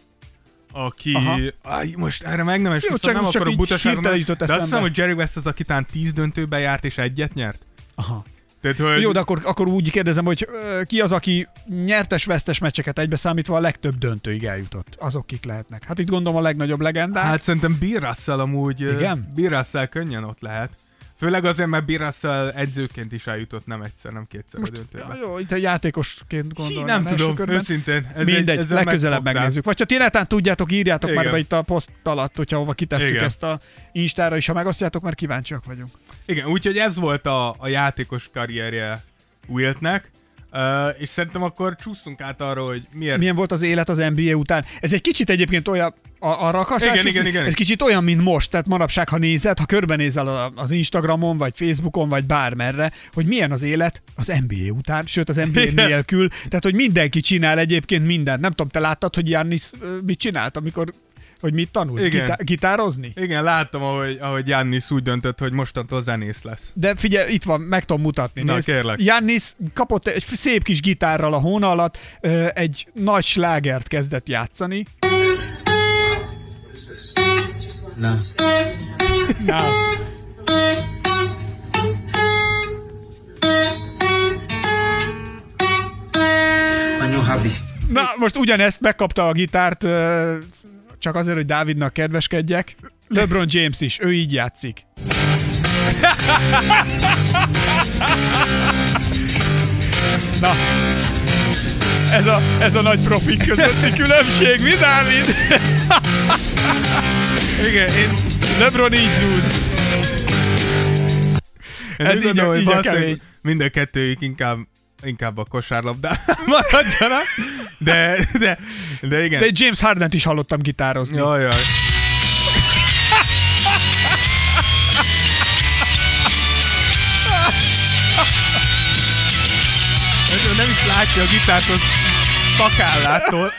aki... Aha. Aj, most erre meg nem Jó, szóval csak- nem csak akarok butaságot de azt hiszem, hogy Jerry West az, aki talán 10 döntőben járt és egyet nyert. Aha. Tehát, hogy... Jó, de akkor, akkor úgy kérdezem, hogy ki az, aki nyertes-vesztes meccseket egybe számítva a legtöbb döntőig eljutott? Azok kik lehetnek? Hát itt gondolom a legnagyobb legendák. Hát szerintem Bill Russell amúgy, Igen? Bill Russell könnyen ott lehet. Főleg azért, mert Bill Russell edzőként is eljutott nem egyszer, nem kétszer a döntőbe. jó, itt a játékosként gondolom. nem tudom, körben. őszintén. Ez Mindegy, egy, legközelebb megnézzük. Vagy ha ti netán tudjátok, írjátok Igen. már be itt a poszt alatt, hogyha hova kitesszük Igen. ezt a Instára, és ha megosztjátok, mert kíváncsiak vagyunk. Igen, úgyhogy ez volt a, a játékos karrierje Wiltnek, uh, és szerintem akkor csúszunk át arra, hogy miért... Milyen volt az élet az NBA után? Ez egy kicsit egyébként olyan, a, arra akarsz Igen, igen, igen. Ez kicsit olyan, mint most, tehát manapság, ha nézed, ha körbenézel az Instagramon, vagy Facebookon, vagy bármerre, hogy milyen az élet az NBA után, sőt az NBA Igen. nélkül, tehát hogy mindenki csinál egyébként mindent. Nem tudom, te láttad, hogy Jannis mit csinált, amikor, hogy mit tanult? Igen. Gitá- gitározni? Igen, láttam, ahogy, ahogy Jannis úgy döntött, hogy mostantól zenész lesz. De figyelj, itt van, meg tudom mutatni. Na, Nézd. kérlek. Jannis kapott egy szép kis gitárral a hóna alatt, egy nagy slágert kezdett játszani. Na, hobby. na, most ugyanezt megkapta a gitárt, csak azért, hogy Dávidnak kedveskedjek. LeBron James is, ő így játszik. Na, ez a, ez a nagy profik közötti különbség, mi Dávid? Igen, én, LeBron így zúz. én Ez így a- gondolom, hogy így a kemény. mind a kettőjük inkább inkább a kosárlabdán maradjanak, de, de, de igen. De James Harden is hallottam gitározni. Jaj, jaj. Nem is látja a gitárt, az szakállától.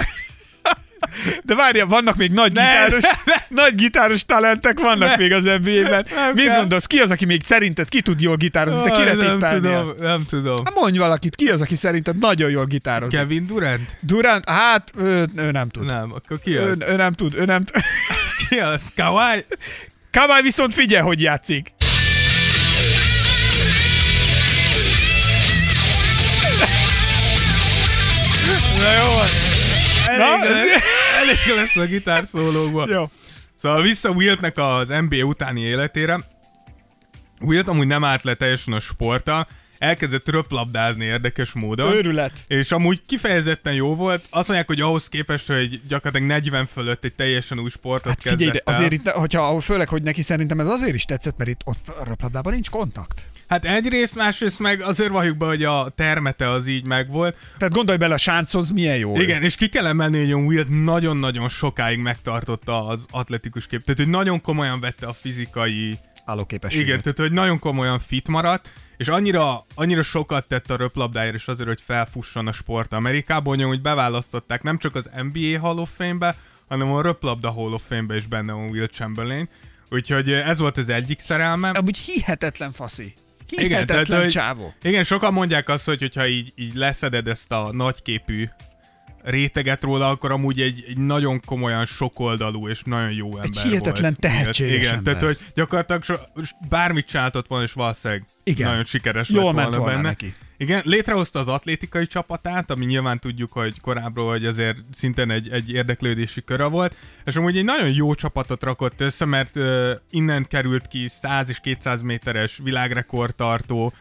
De várjál, vannak még nagy Ne, gitáros, nagy gitáros talentek vannak Ne. még az NBA-ben. Mit kell. gondolsz, ki az, aki még szerinted ki tud jól gitározni? Te kire nem tudom, nem tudom. Hát mondj valakit, ki az, aki szerinted nagyon jól gitározik? Kevin Durant? Durant? Hát, ő, ő nem tud. Nem, akkor ki Ő, az? ő nem tud, ő nem tud. Ki az? Kawhi? Kawai viszont figyelj, hogy játszik. Na jó van. Na, Elég, ez- elég lesz a gitárszólókból. Jó. Szóval vissza Wiltnek az NBA utáni életére. Wilt amúgy nem állt le teljesen a sporta, elkezdett röplabdázni érdekes módon. Őrület. És amúgy kifejezetten jó volt. Azt mondják, hogy ahhoz képest, hogy gyakorlatilag 40 fölött egy teljesen új sportot Hát kezdett figyelj, de el. azért itt, hogyha, főleg, hogy neki szerintem ez azért is tetszett, mert itt ott a röplabdában nincs kontakt. Hát egyrészt, másrészt meg azért valljuk be, hogy a termete az így megvolt. Tehát gondolj bele, a sánchoz milyen jó. Igen, és ki kell emelni, hogy John Wilt nagyon-nagyon sokáig megtartotta az atletikus kép. Tehát, hogy nagyon komolyan vette a fizikai Állóképességet. Igen, tehát hogy nagyon komolyan fit maradt, és annyira, annyira sokat tett a röplabdáért is azért, hogy felfusson a sport Amerikában, hogy beválasztották nem csak az NBA Hall of Fame-be, hanem a röplabda Hall of Fame-be is benne van Will Chamberlain. Úgyhogy ez volt az egyik szerelme. Amúgy hihetetlen faszi. Igen, tehát, hogy- csávó. Igen, sokan mondják azt, hogy hogyha így, így leszeded ezt a nagyképű réteget róla, akkor amúgy egy, egy nagyon komolyan sokoldalú és nagyon jó ember hihetetlen volt. tehetséges Igen, ember. tehát hogy gyakorlatilag so, bármit csináltott volna, és valószínűleg Igen. nagyon sikeres Jól lett ment volna volna benne. neki. Igen, létrehozta az atlétikai csapatát, ami nyilván tudjuk, hogy korábbról, hogy azért szintén egy, egy érdeklődési köre volt, és amúgy egy nagyon jó csapatot rakott össze, mert uh, innen került ki 100 és 200 méteres világrekordtartó,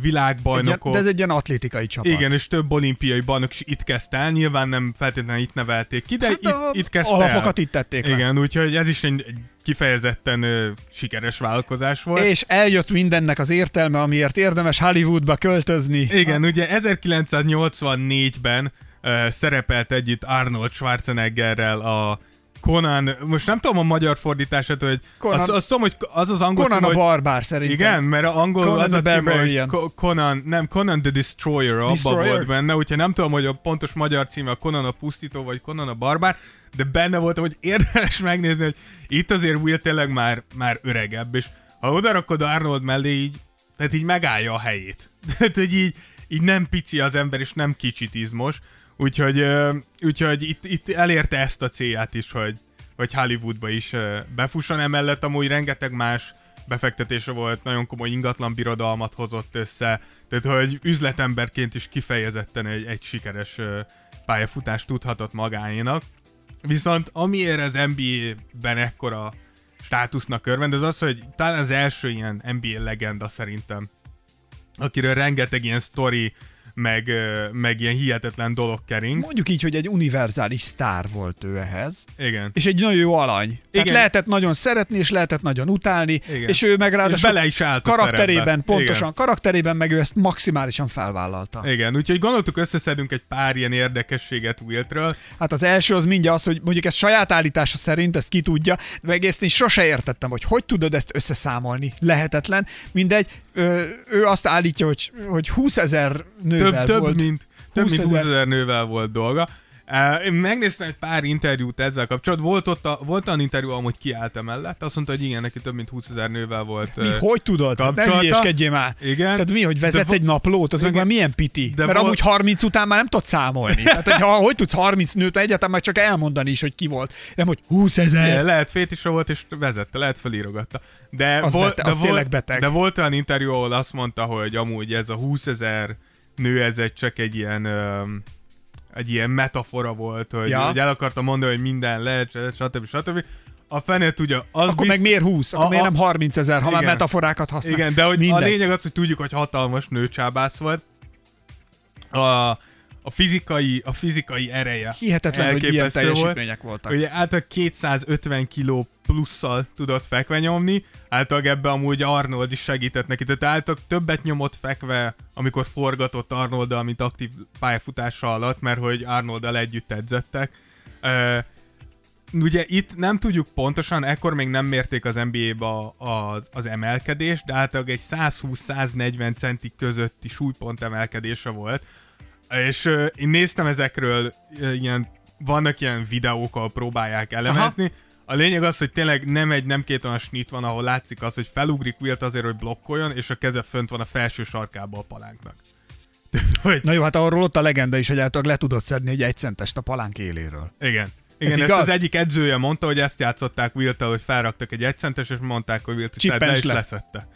világbajnokok. De ez egy ilyen atlétikai csapat. Igen, és több olimpiai bajnok is itt kezdte el, nyilván nem feltétlenül itt nevelték ki, de Hát itt, itt kezdte alapokat el. itt tették le. Igen, úgyhogy ez is egy, egy kifejezetten ö, sikeres vállalkozás volt. És eljött mindennek az értelme, amiért érdemes Hollywoodba költözni. Igen, ugye 1984-ben uh, szerepelt együtt Arnold Schwarzeneggerrel a Conan, most nem tudom a magyar fordítását, hogy Conan- azt, azt tudom, hogy az az angol Conan cím, a barbár szerintem. igen, mert a angol Conan az a címe, hogy Conan, nem, Conan the Destroyer, Destroyer. volt benne, úgyhogy nem tudom, hogy a pontos magyar címe a Conan a pusztító, vagy Conan a barbár, de benne voltam, hogy érdemes megnézni, hogy itt azért Will tényleg már, már öregebb, és ha odarakod Arnold mellé, így, tehát így megállja a helyét. Tehát, hogy így, így nem pici az ember, és nem kicsit izmos, úgyhogy, úgyhogy itt, itt elérte ezt a célját is, hogy, hogy Hollywoodba is befusson, emellett amúgy rengeteg más befektetése volt, nagyon komoly ingatlan birodalmat hozott össze, tehát hogy üzletemberként is kifejezetten egy, egy sikeres pályafutást tudhatott magáénak. Viszont amiért az NBA-ben ekkora státusznak örvend, az az, hogy talán az első ilyen NBA legenda szerintem, akiről rengeteg ilyen sztori, meg, meg ilyen hihetetlen dolog kering. Mondjuk így, hogy egy univerzális sztár volt ő ehhez. Igen. És egy nagyon jó alany. Tehát Igen. lehetett nagyon szeretni, és lehetett nagyon utálni, Igen. és ő meg ráadásul bele is állt karakterében, szerepbe. pontosan, Igen. karakterében meg ő ezt maximálisan felvállalta. Igen, úgyhogy gondoltuk összeszedünk egy pár ilyen érdekességet Wiltről. Hát az első az mindjárt az, hogy mondjuk ez saját állítása szerint, ezt ki tudja, de egészen is sose értettem, hogy hogy tudod ezt összeszámolni. Lehetetlen. Mindegy, ő, ő azt állítja, hogy, hogy 20 ezer nővel Több, több, volt. mint, több 20 mint 20 ezer- ezer nővel volt dolga. Uh, én megnéztem egy pár interjút ezzel kapcsolatban. Volt ott a, volt olyan interjú, amúgy kiállt emellett. Azt mondta, hogy igen, neki több mint 20 ezer nővel volt. Mi, ö, hogy tudod? Hát kapcsolata. hülyeskedjél már. Igen. Tehát mi, hogy vezetsz De egy naplót, az meg Igen. már milyen piti? De Mert vol- amúgy 30 után már nem tudsz számolni. Tehát, hogy ha, hogy tudsz 30 nőt, egyáltalán meg csak elmondani is, hogy ki volt. Nem, hogy 20 Igen, ezer. lehet fétisre volt, és vezette, lehet felírogatta. De, Az volt, bete- de, az volt, tényleg beteg. de volt olyan interjú, ahol azt mondta, hogy amúgy ez a 20 ezer nő, ez egy csak egy ilyen öm, egy ilyen metafora volt, hogy, Ja. hogy el akarta mondani, hogy minden lehet, stb. stb. A fene tudja, az Akkor meg miért 20? Akkor A- miért a- nem 30 ezer, ha már Igen. metaforákat használ? Igen, de hogy Mindegy. a lényeg az, hogy tudjuk, hogy hatalmas nőcsábász volt. A, a fizikai, a fizikai ereje. Hihetetlen, hogy ilyen elképesztő volt. teljesítmények voltak. Ugye általában 250 kiló plusszal tudott fekve nyomni, általában ebbe amúgy Arnold is segített neki, tehát általában többet nyomott fekve, amikor forgatott Arnolddal, mint aktív pályafutása alatt, mert hogy Arnolddal együtt edzettek. Uh, ugye itt nem tudjuk pontosan, ekkor még nem mérték az NBA-ba az, az emelkedést, de általában egy 120-140 centi közötti súlypont emelkedése volt. És uh, én néztem ezekről uh, ilyen, vannak ilyen videók, ahol próbálják elemezni. Aha. A lényeg az, hogy tényleg nem egy, nem két olyan snit van, ahol látszik az, hogy felugrik Wilt azért, hogy blokkoljon, és a keze fönt van a felső sarkába a palánknak. hogy, Na jó, hát arról ott a legenda is, hogy általában le tudod szedni egy egycentest a palánk éléről. Igen. Igen, Ez ezt igaz? az egyik edzője mondta, hogy ezt játszották wilt hogy felraktak egy egycentes, és mondták, hogy Wilt is le, és le. leszette.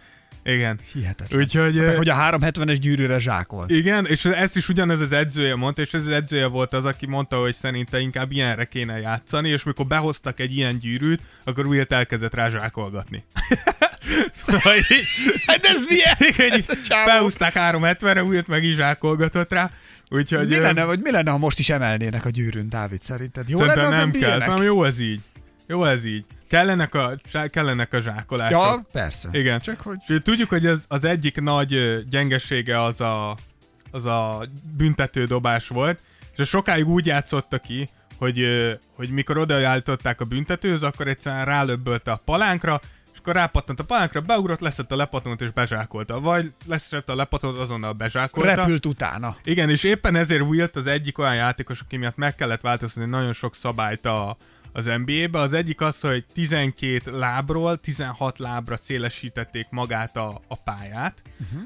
Igen. Hihetetlen. Úgyhogy... Meg, ö, hogy a 370-es gyűrűre zsákolt. Igen, és ezt is ugyanez az edzője mondta, és ez az edzője volt az, aki mondta, hogy szerinte inkább ilyenre kéne játszani, és mikor behoztak egy ilyen gyűrűt, akkor Wilt elkezdett rá zsákolgatni. szóval így, Hát ez milyen? igen, Ez felhúzták 370-re, Wilt meg is zsákolgatott rá, úgyhogy... Mi lenne, vagy mi lenne, ha most is emelnének a gyűrűn, Dávid, szerinted? Jó lenne nem kell, szerintem jó ez így. Jó ez így. Kellenek a, kellenek a zsákolások. Ja, persze. Igen, csak hogy... Tudjuk, hogy ez az egyik nagy gyengesége az a, az a büntetődobás volt, és sokáig úgy játszotta ki, hogy, hogy mikor odaállították a büntetőhöz, akkor egyszerűen rálöbbölte a palánkra, és akkor rápattant a palánkra, beugrott, leszett a lepattanót és bezsákolta. Vagy leszett a lepattanót, azonnal bezsákolta. Repült utána. Igen, és éppen ezért Wilt az egyik olyan játékos, aki miatt meg kellett változtatni nagyon sok szabályt a, az NBA-be. Az egyik az, hogy 12 lábról 16 lábra szélesítették magát a, a pályát. Uh-huh.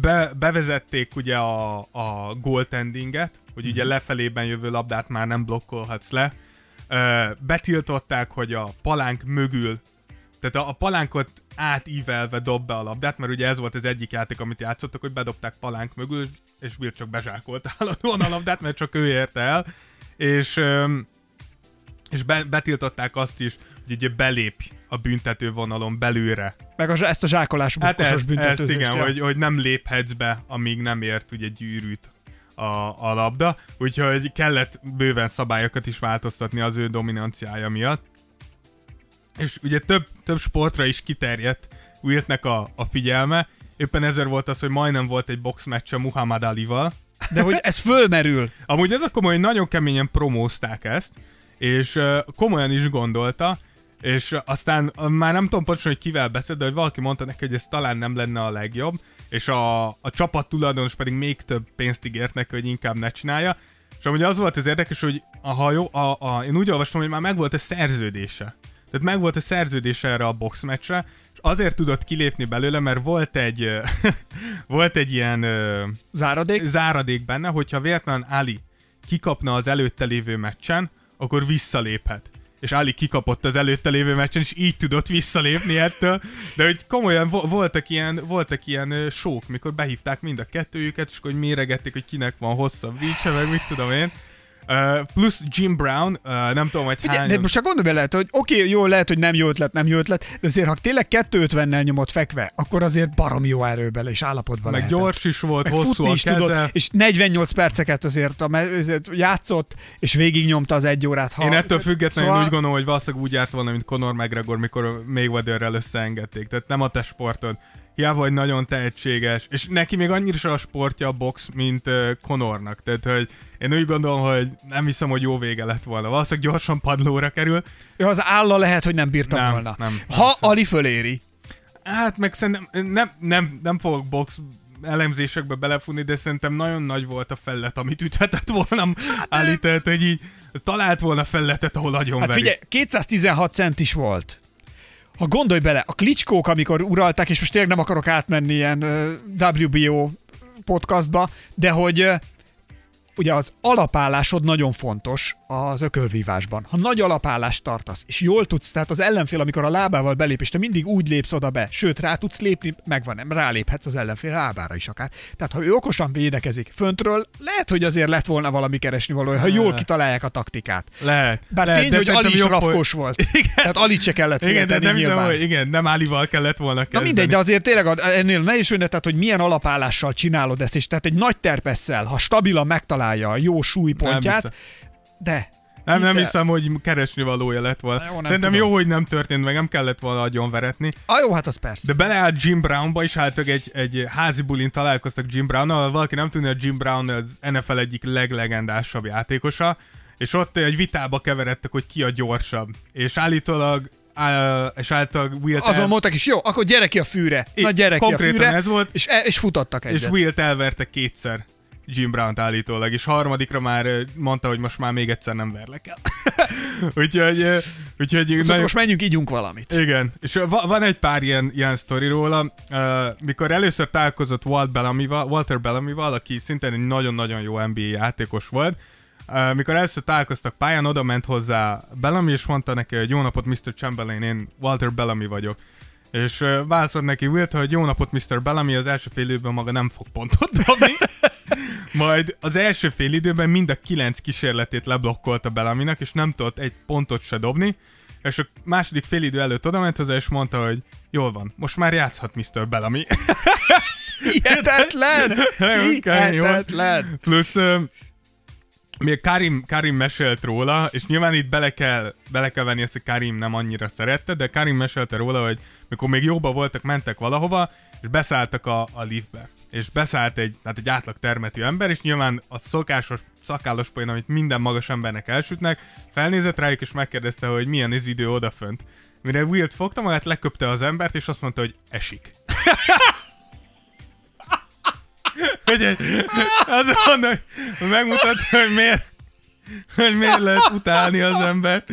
Be, bevezették ugye a, a goaltendinget, hogy ugye lefelében jövő labdát már nem blokkolhatsz le. Betiltották, hogy a palánk mögül tehát a, a palánkot átívelve dob be a labdát, mert ugye ez volt az egyik játék, amit játszottak, hogy bedobták palánk mögül, és Will csak bezsákolt állandóan a labdát, mert csak ő érte el, és, öm, és be, betiltották azt is, hogy ugye belépj a büntető vonalon belőle. Meg a, ezt a zsákolás Hát ezt, ezt igen, ja. hogy, hogy nem léphetsz be, amíg nem ért ugye gyűrűt a, a labda, úgyhogy kellett bőven szabályokat is változtatni az ő dominanciája miatt. És ugye több, több sportra is kiterjedt Wiltnek a, a figyelme, éppen ezért volt az, hogy majdnem volt egy boxmeccse Muhammad Alival, De hogy ez fölmerül. Amúgy ez a komoly, nagyon keményen promózták ezt, és komolyan is gondolta, és aztán már nem tudom pontosan, hogy kivel beszélt, de hogy valaki mondta neki, hogy ez talán nem lenne a legjobb, és a, a csapat tulajdonos pedig még több pénzt ígért neki, hogy inkább ne csinálja. És amúgy az volt az érdekes, hogy a, ha jó, a, a, én úgy olvastam, hogy már megvolt a szerződése. Tehát megvolt a szerződése erre a boxmeccsre, és azért tudott kilépni belőle, mert volt egy, volt egy ilyen Záradék? záradék benne, hogyha véletlen Ali kikapna az előtte lévő meccsen, akkor visszaléphet. És Ali kikapott az előtte lévő meccsen, és így tudott visszalépni ettől. De hogy komolyan vo- voltak ilyen, voltak ilyen sók, mikor behívták mind a kettőjüket, és akkor hogy méregették, hogy kinek van hosszabb vicse, meg mit tudom én. Uh, plusz Jim Brown, uh, nem tudom, hogy Figyelj, hány... de most csak gondolj bele, hogy oké, okay, jó, lehet, hogy nem jó ötlet, nem jó ötlet, de azért, ha tényleg 250-nel nyomott fekve, akkor azért baromi jó erőbeli és állapotban meg lehetett. gyors is volt, Meg hosszú a is keze. tudott, és 48 perceket azért, a, azért játszott, és végignyomta az egy órát. Ha, Én ettől függetlenül szóval... úgy gondolom, hogy valószínűleg úgy járt volna, mint Conor McGregor, mikor Mayweatherrel összeengedték. Tehát nem a te sportod. Hiába, hogy nagyon tehetséges. És neki még annyira a sportja a box, mint uh, Conornak. Tehát, hogy én úgy gondolom, hogy nem hiszem, hogy jó vége lett volna. Valószínűleg gyorsan padlóra kerül. Ja, az álla lehet, hogy nem bírtam Nem, volna. nem, nem ha hiszem. Ali föléri. Hát meg szerintem nem, nem, nem fogok box elemzésekbe belefutni, de szerintem nagyon nagy volt a fellet, amit üthetett volna hát, állítani, hogy így talált volna felletet, ahol nagyon Hát figyelj, 216 cent is volt. Ha gondolj bele, a klicskók, amikor uralták, és most tényleg nem akarok átmenni ilyen WBO podcastba, de hogy ugye az alapállásod nagyon fontos az ökölvívásban. Ha nagy alapállást tartasz, és jól tudsz, tehát az ellenfél, amikor a lábával belép, és te mindig úgy lépsz oda be, sőt, rá tudsz lépni, megvan, nem, ráléphetsz az ellenfél lábára is akár. Tehát ha ő okosan védekezik föntről, lehet, hogy azért lett volna valami keresni való, ha jól kitalálják a taktikát. Lehet. Bár lehet, tény, hogy Ali is hogy- rafkos volt. Igen. Tehát Ali se kellett Igen, de nem hiszem, nyilván. hogy igen, nem Álival kellett volna Na kezdeni. mindegy, de azért tényleg ennél ne is tehát hogy milyen alapállással csinálod ezt, és tehát egy nagy terpesszel, ha stabilan megtalálja a jó súlypontját, Nem de Nem, nem hiszem, hogy keresni valója lett volna. Jó, nem Szerintem tudom. jó, hogy nem történt meg, nem kellett volna agyon veretni. Ah, jó, hát az persze. De beleállt Jim Brownba is, hát egy, egy házi bulin találkoztak Jim Brownnal, valaki nem tudja, hogy Jim Brown az NFL egyik leglegendásabb játékosa, és ott egy vitába keveredtek, hogy ki a gyorsabb. És állítólag á, és állítólag Will Azon mondtak is, jó, akkor gyere ki a fűre. Na gyere ki a fűre. ez volt. És, e- és futottak és egyet. Will elverte kétszer Jim Brown-t állítólag, és harmadikra már mondta, hogy most már még egyszer nem verlek el. úgyhogy, úgyhogy Szóval nagyon- most menjünk, ígyunk valamit. igen, és va- van egy pár ilyen, ilyen sztori róla. Uh, mikor először találkozott Walt Bellamy-val, Walter Bellamy-val, aki szintén egy nagyon-nagyon jó NBA játékos volt, Uh, mikor először találkoztak pályán, oda ment hozzá Bellamy, és mondta neki, hogy jó napot, Mr. Chamberlain, én Walter Bellamy vagyok. És válaszolt neki Wilt, hogy jó napot Mr. Bellamy, az első fél időben maga nem fog pontot dobni. Majd az első fél időben mind a kilenc kísérletét leblokkolta Bellaminak, és nem tudott egy pontot se dobni, és a második fél idő előtt oda ment hozzá, és mondta, hogy jól van, most már játszhat Mr. Bellamy. Hihetetlen! Hihetetlen! Plusz még Karim, Karim mesélt róla, és nyilván itt bele kell, bele kell venni ezt, hogy Karim nem annyira szerette, de Karim mesélte róla, hogy mikor még jobban voltak, mentek valahova, és beszálltak a, a liftbe. És beszállt egy, hát egy átlag termetű ember, és nyilván a szokásos szakállos poén, amit minden magas embernek elsütnek, felnézett rájuk, és megkérdezte, hogy milyen az idő odafönt. Mire Wilt fogta magát, leköpte az embert, és azt mondta, hogy esik. egy, az mondom, hogy megmutatta, hogy miért, hogy miért lehet utálni az embert.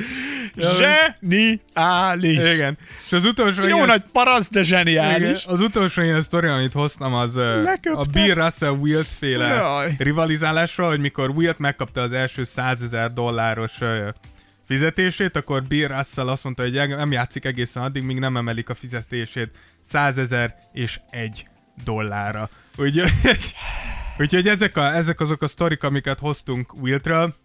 Zseniális! Igen. És az utolsó Jó ilyen, nagy paraszt, de igen, zseniális. az utolsó ilyen sztori, amit hoztam, az Leköpte. a Bill Russell Wilt féle Jaj. rivalizálásról, hogy mikor Wilt megkapta az első 100 ezer dolláros fizetését, akkor Bill Russell azt mondta, hogy nem játszik egészen addig, míg nem emelik a fizetését 100 ezer és egy dollárra. Úgyhogy, úgyhogy ezek, a, ezek azok a sztorik, amiket hoztunk Wiltről.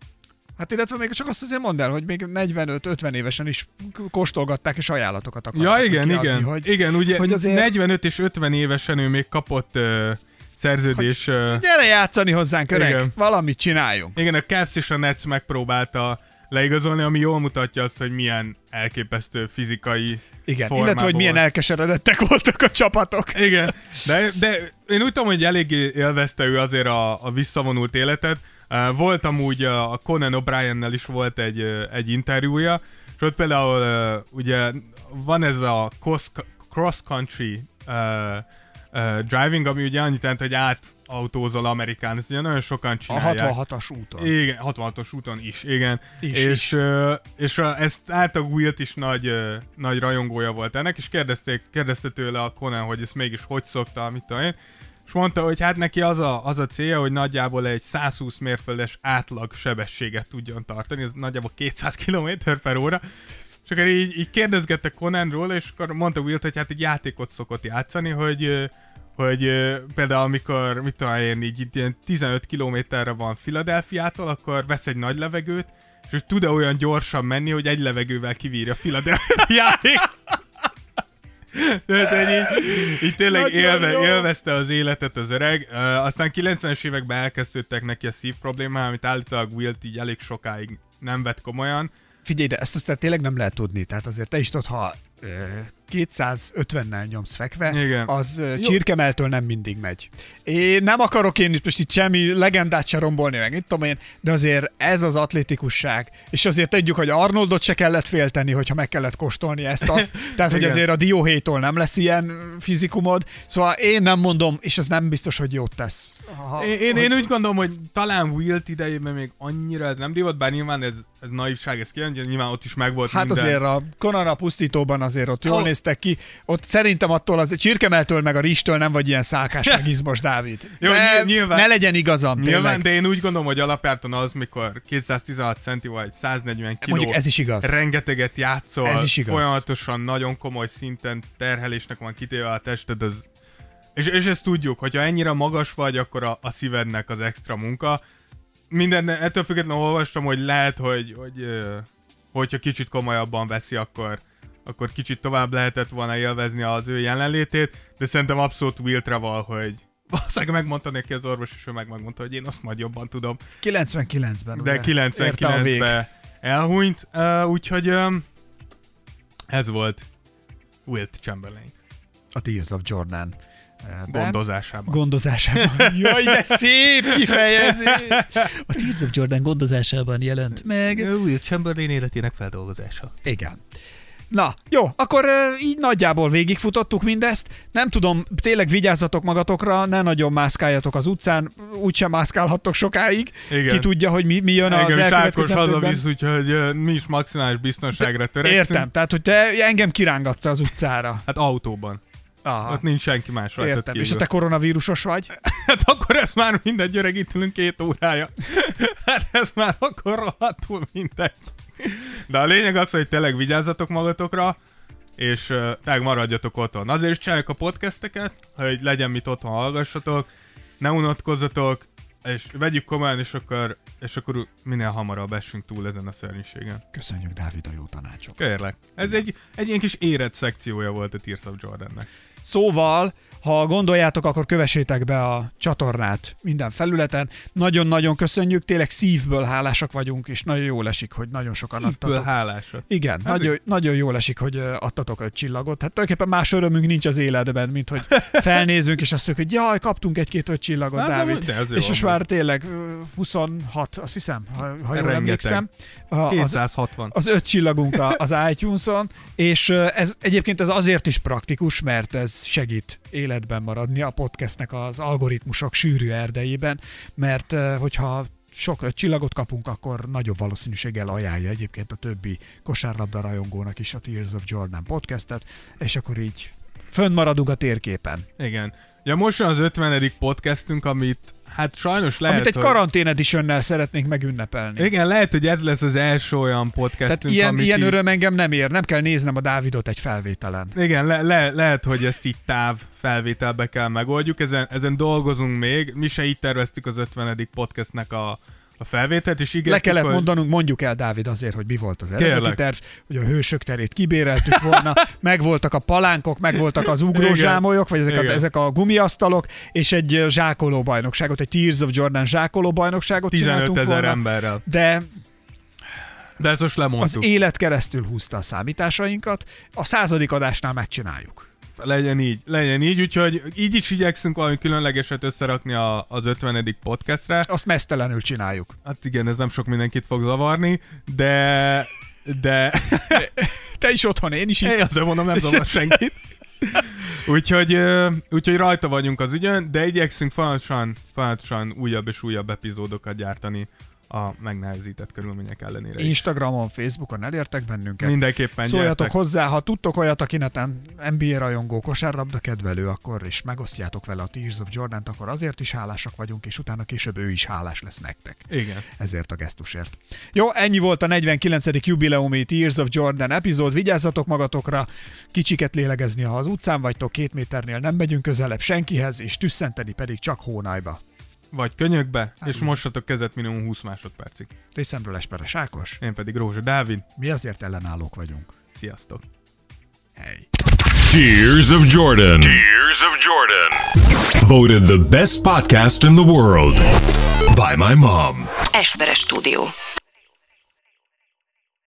Hát illetve még csak azt azért mondd el, hogy még 45-50 évesen is kóstolgatták és ajánlatokat akartak Ja, igen, kiadni, igen. Hogy, igen, ugye hogy azért- 45 és 50 évesen ő még kapott uh, szerződés... Uh, Gyere játszani hozzánk, öreg, Igen. valamit csináljunk. igen, a Cavs és a Nets megpróbálta leigazolni, ami jól mutatja azt, hogy milyen elképesztő fizikai Igen, illetve, hogy milyen elkeseredettek voltak a csapatok. Igen, de, de én úgy tudom, hogy eléggé élvezte ő azért a, a visszavonult életet. Uh, volt amúgy a, Conan O'Brien-nel is volt egy, egy interjúja, és ott például ugye van ez a cross, cross country uh, uh, driving, ami ugye annyit jelent, hogy átautózol Amerikán, ezt ugye nagyon sokan A csinálják. 66-as úton. Igen, 66-os úton is, igen. Is, és is. És a, ezt által Wilt is nagy, nagy rajongója volt ennek, és kérdezték, kérdezte tőle a Conan, hogy ezt mégis hogy szokta, mit tudom én. És mondta, hogy hát neki az a, az a célja, hogy nagyjából egy 120 mérföldes átlag sebességet tudjon tartani, ez nagyjából 200 km per óra. És akkor így, így kérdezgette Conanról, és akkor mondta Wilt, hogy hát egy játékot szokott játszani, hogy hogy ö, például amikor, mit tudom én, így ilyen 15 kilométerre van Filadelfiától, akkor vesz egy nagy levegőt, és hogy tud-e olyan gyorsan menni, hogy egy levegővel kivírja Filadelfiáig. Tehát, hogy így, így tényleg Nagyon élve, jó. élvezte az életet az öreg. Uh, aztán 90-es években elkezdődtek neki a szív problémák, amit állítólag Wilt így elég sokáig nem vett komolyan. Figyelj, de ezt aztán tényleg nem lehet tudni. Tehát azért te is tudod, ha 250-nel nyomsz fekve, Igen. az Jó. csirkemeltől nem mindig megy. Én nem akarok én itt most itt semmi legendát se rombolni, meg itt tudom én, de azért ez az atlétikusság, és azért tegyük, hogy Arnoldot se kellett félteni, hogyha meg kellett kóstolni ezt azt, tehát hogy azért a dióhéjtól nem lesz ilyen fizikumod, szóval én nem mondom, és ez nem biztos, hogy jót tesz. Ha, Én, én, én úgy gondolom, hogy talán Wilt idejében még annyira ez nem divat, bár nyilván ez, ez naivság, ez kijön, nyilván ott is megvolt Hát minden. azért a Conan a pusztítóban azért ott jól Ha- néztek ki. Ott szerintem attól az csirkemeltől meg a rizstől nem vagy ilyen szálkás meg izmos Dávid. Jó, de nyilv- nyilván- ne legyen igazam, Nyilván, tényleg. de én úgy gondolom, hogy alapjáton az, mikor 216 centi vagy 140 kiló, Mondjuk ez is igaz. rengeteget játszol, Ez is igaz. folyamatosan nagyon komoly szinten terhelésnek van kitéve a tested, az... és, és ezt tudjuk, hogyha ennyire magas vagy, akkor a, a szívednek az extra munka. Minden, ettől függetlenül olvastam, hogy lehet, hogy, hogy hogyha kicsit komolyabban veszi, akkor, akkor kicsit tovább lehetett volna élvezni az ő jelenlétét, de szerintem abszolút Wiltre val, hogy valószínűleg megmondta neki az orvos, és ő meg megmondta, hogy én azt majd jobban tudom. 99-ben. De ugye? Érte a vég. 99-ben elhunyt, uh, úgyhogy um, ez volt Wilt Chamberlain A Tears of Jordan. ben. gondozásában. gondozásában. Jaj, de szép kifejezés! A Tears of Jordan gondozásában jelent meg. Will Chamberlain életének feldolgozása. Igen. Na, jó, akkor így nagyjából végigfutottuk mindezt. Nem tudom, tényleg vigyázzatok magatokra, ne nagyon mászkáljatok az utcán, úgysem mászkálhattok sokáig. Igen. Ki tudja, hogy mi, mi jön az is Ákos elkövetkezendőkben. hazavisz, úgyhogy mi is maximális biztonságra törekszünk. Értem, tehát hogy te engem kirángatsz az utcára. Hát autóban. Aha, Ott nincs senki más rajtad értem. És kívül. a te koronavírusos vagy? Hát akkor ez már mindegy, öreg, itt ülünk két órája. Hát ez már akkor rohadtul mindegy. De a lényeg az, hogy tényleg vigyázzatok magatokra, és tényleg maradjatok otthon. Azért is csináljuk a podcasteket, hogy legyen mit otthon hallgassatok, ne unatkozzatok, és vegyük komolyan, és akkor, és akkor minél hamarabb essünk túl ezen a szörnyűségen. Köszönjük, Dávid, a jó tanácsok. Kérlek. Ez egy, egy ilyen kis érett szekciója volt a Tears of Jordannek. Szóval, ha gondoljátok, akkor kövessétek be a csatornát minden felületen. Nagyon-nagyon köszönjük, tényleg szívből hálásak vagyunk, és nagyon jól esik, hogy nagyon sokan Szívből adtatok. hálásat. Igen, Hát nagyon, nagyon jól esik, hogy adtatok öt csillagot. Hát tulajdonképpen más örömünk nincs az életben, mint hogy felnézünk, és azt mondjuk, hogy jaj, kaptunk egy-két öt csillagot, Hát, de Dávid. de ez jó és most már tényleg ö, 26, azt hiszem, ha, ha jól emlékszem. A- Az, 260. az öt csillagunk az iTunes-on, és ez egyébként ez azért is praktikus, mert ez segít életben maradni a podcastnek az algoritmusok sűrű erdejében, mert ö, hogyha sok öt csillagot kapunk, akkor nagyobb valószínűséggel ajánlja egyébként a többi kosárlabda rajongónak is a Tears of Jordan podcastet, és akkor így fönnmaradunk a térképen. Igen. Ja, most az 50. podcastünk, amit hát sajnos lehet, Amit egy hogy... karantén editionnel szeretnénk megünnepelni. Igen, lehet, hogy ez lesz az első olyan podcastünk, Tehát ilyen, amit ilyen így... öröm engem nem ér, nem kell néznem a Dávidot egy felvételen. Igen, le, le, lehet, hogy ezt így táv felvételbe kell megoldjuk, ezen, ezen dolgozunk még, mi se így terveztük az 50. podcastnek a, a felvételt, és ígértük, Le kellett hogy... mondanunk, mondjuk el Dávid azért, hogy mi volt az eredeti Kérlek. terv, hogy a hősök terét kibéreltük volna, megvoltak a palánkok, megvoltak az ugrózsámolyok, vagy ezek a, ezek a gumiasztalok, és egy zsákoló bajnokságot, egy Tears of Jordan zsákoló bajnokságot 15 csináltunk ezer emberrel. de De ezt most az lemondtuk. élet keresztül húzta a számításainkat, a századik adásnál megcsináljuk. Legyen így, legyen így, úgyhogy így is igyekszünk valami különlegeset összerakni a, az 50. podcastre. Azt mesztelenül csináljuk. Hát igen, ez nem sok mindenkit fog zavarni, de... De... Te is otthon, én is Én itt. azért mondom, nem zavar senkit. Úgyhogy, úgyhogy rajta vagyunk az ügyön, de igyekszünk folyamatosan, folyamatosan újabb és újabb epizódokat gyártani a megnehezített körülmények ellenére. Instagramon, Facebookon elértek bennünket. Mindenképpen Szóljatok gyertek. hozzá, ha tudtok olyat, aki neten NBA rajongó, kosárlabda kedvelő, akkor is megosztjátok vele a Tears of jordan akkor azért is hálásak vagyunk, és utána később ő is hálás lesz nektek. Igen. Ezért a gesztusért. Jó, ennyi volt a 49. jubileumi Tears of Jordan epizód. Vigyázzatok magatokra, kicsiket lélegezni, ha az utcán vagytok, két méternél nem megyünk közelebb senkihez, és tüsszenteni pedig csak hónajba. Vagy könyökbe, és mossatok kezet minimum 20 másodpercig. Részemről Esperes Ákos, Én pedig Rózsa Dávid. mi azért ellenállók vagyunk. Sziasztok! Hely! Tears of Jordan. Tears of Jordan. Voted the best podcast in the world by my mom. Esperes stúdió.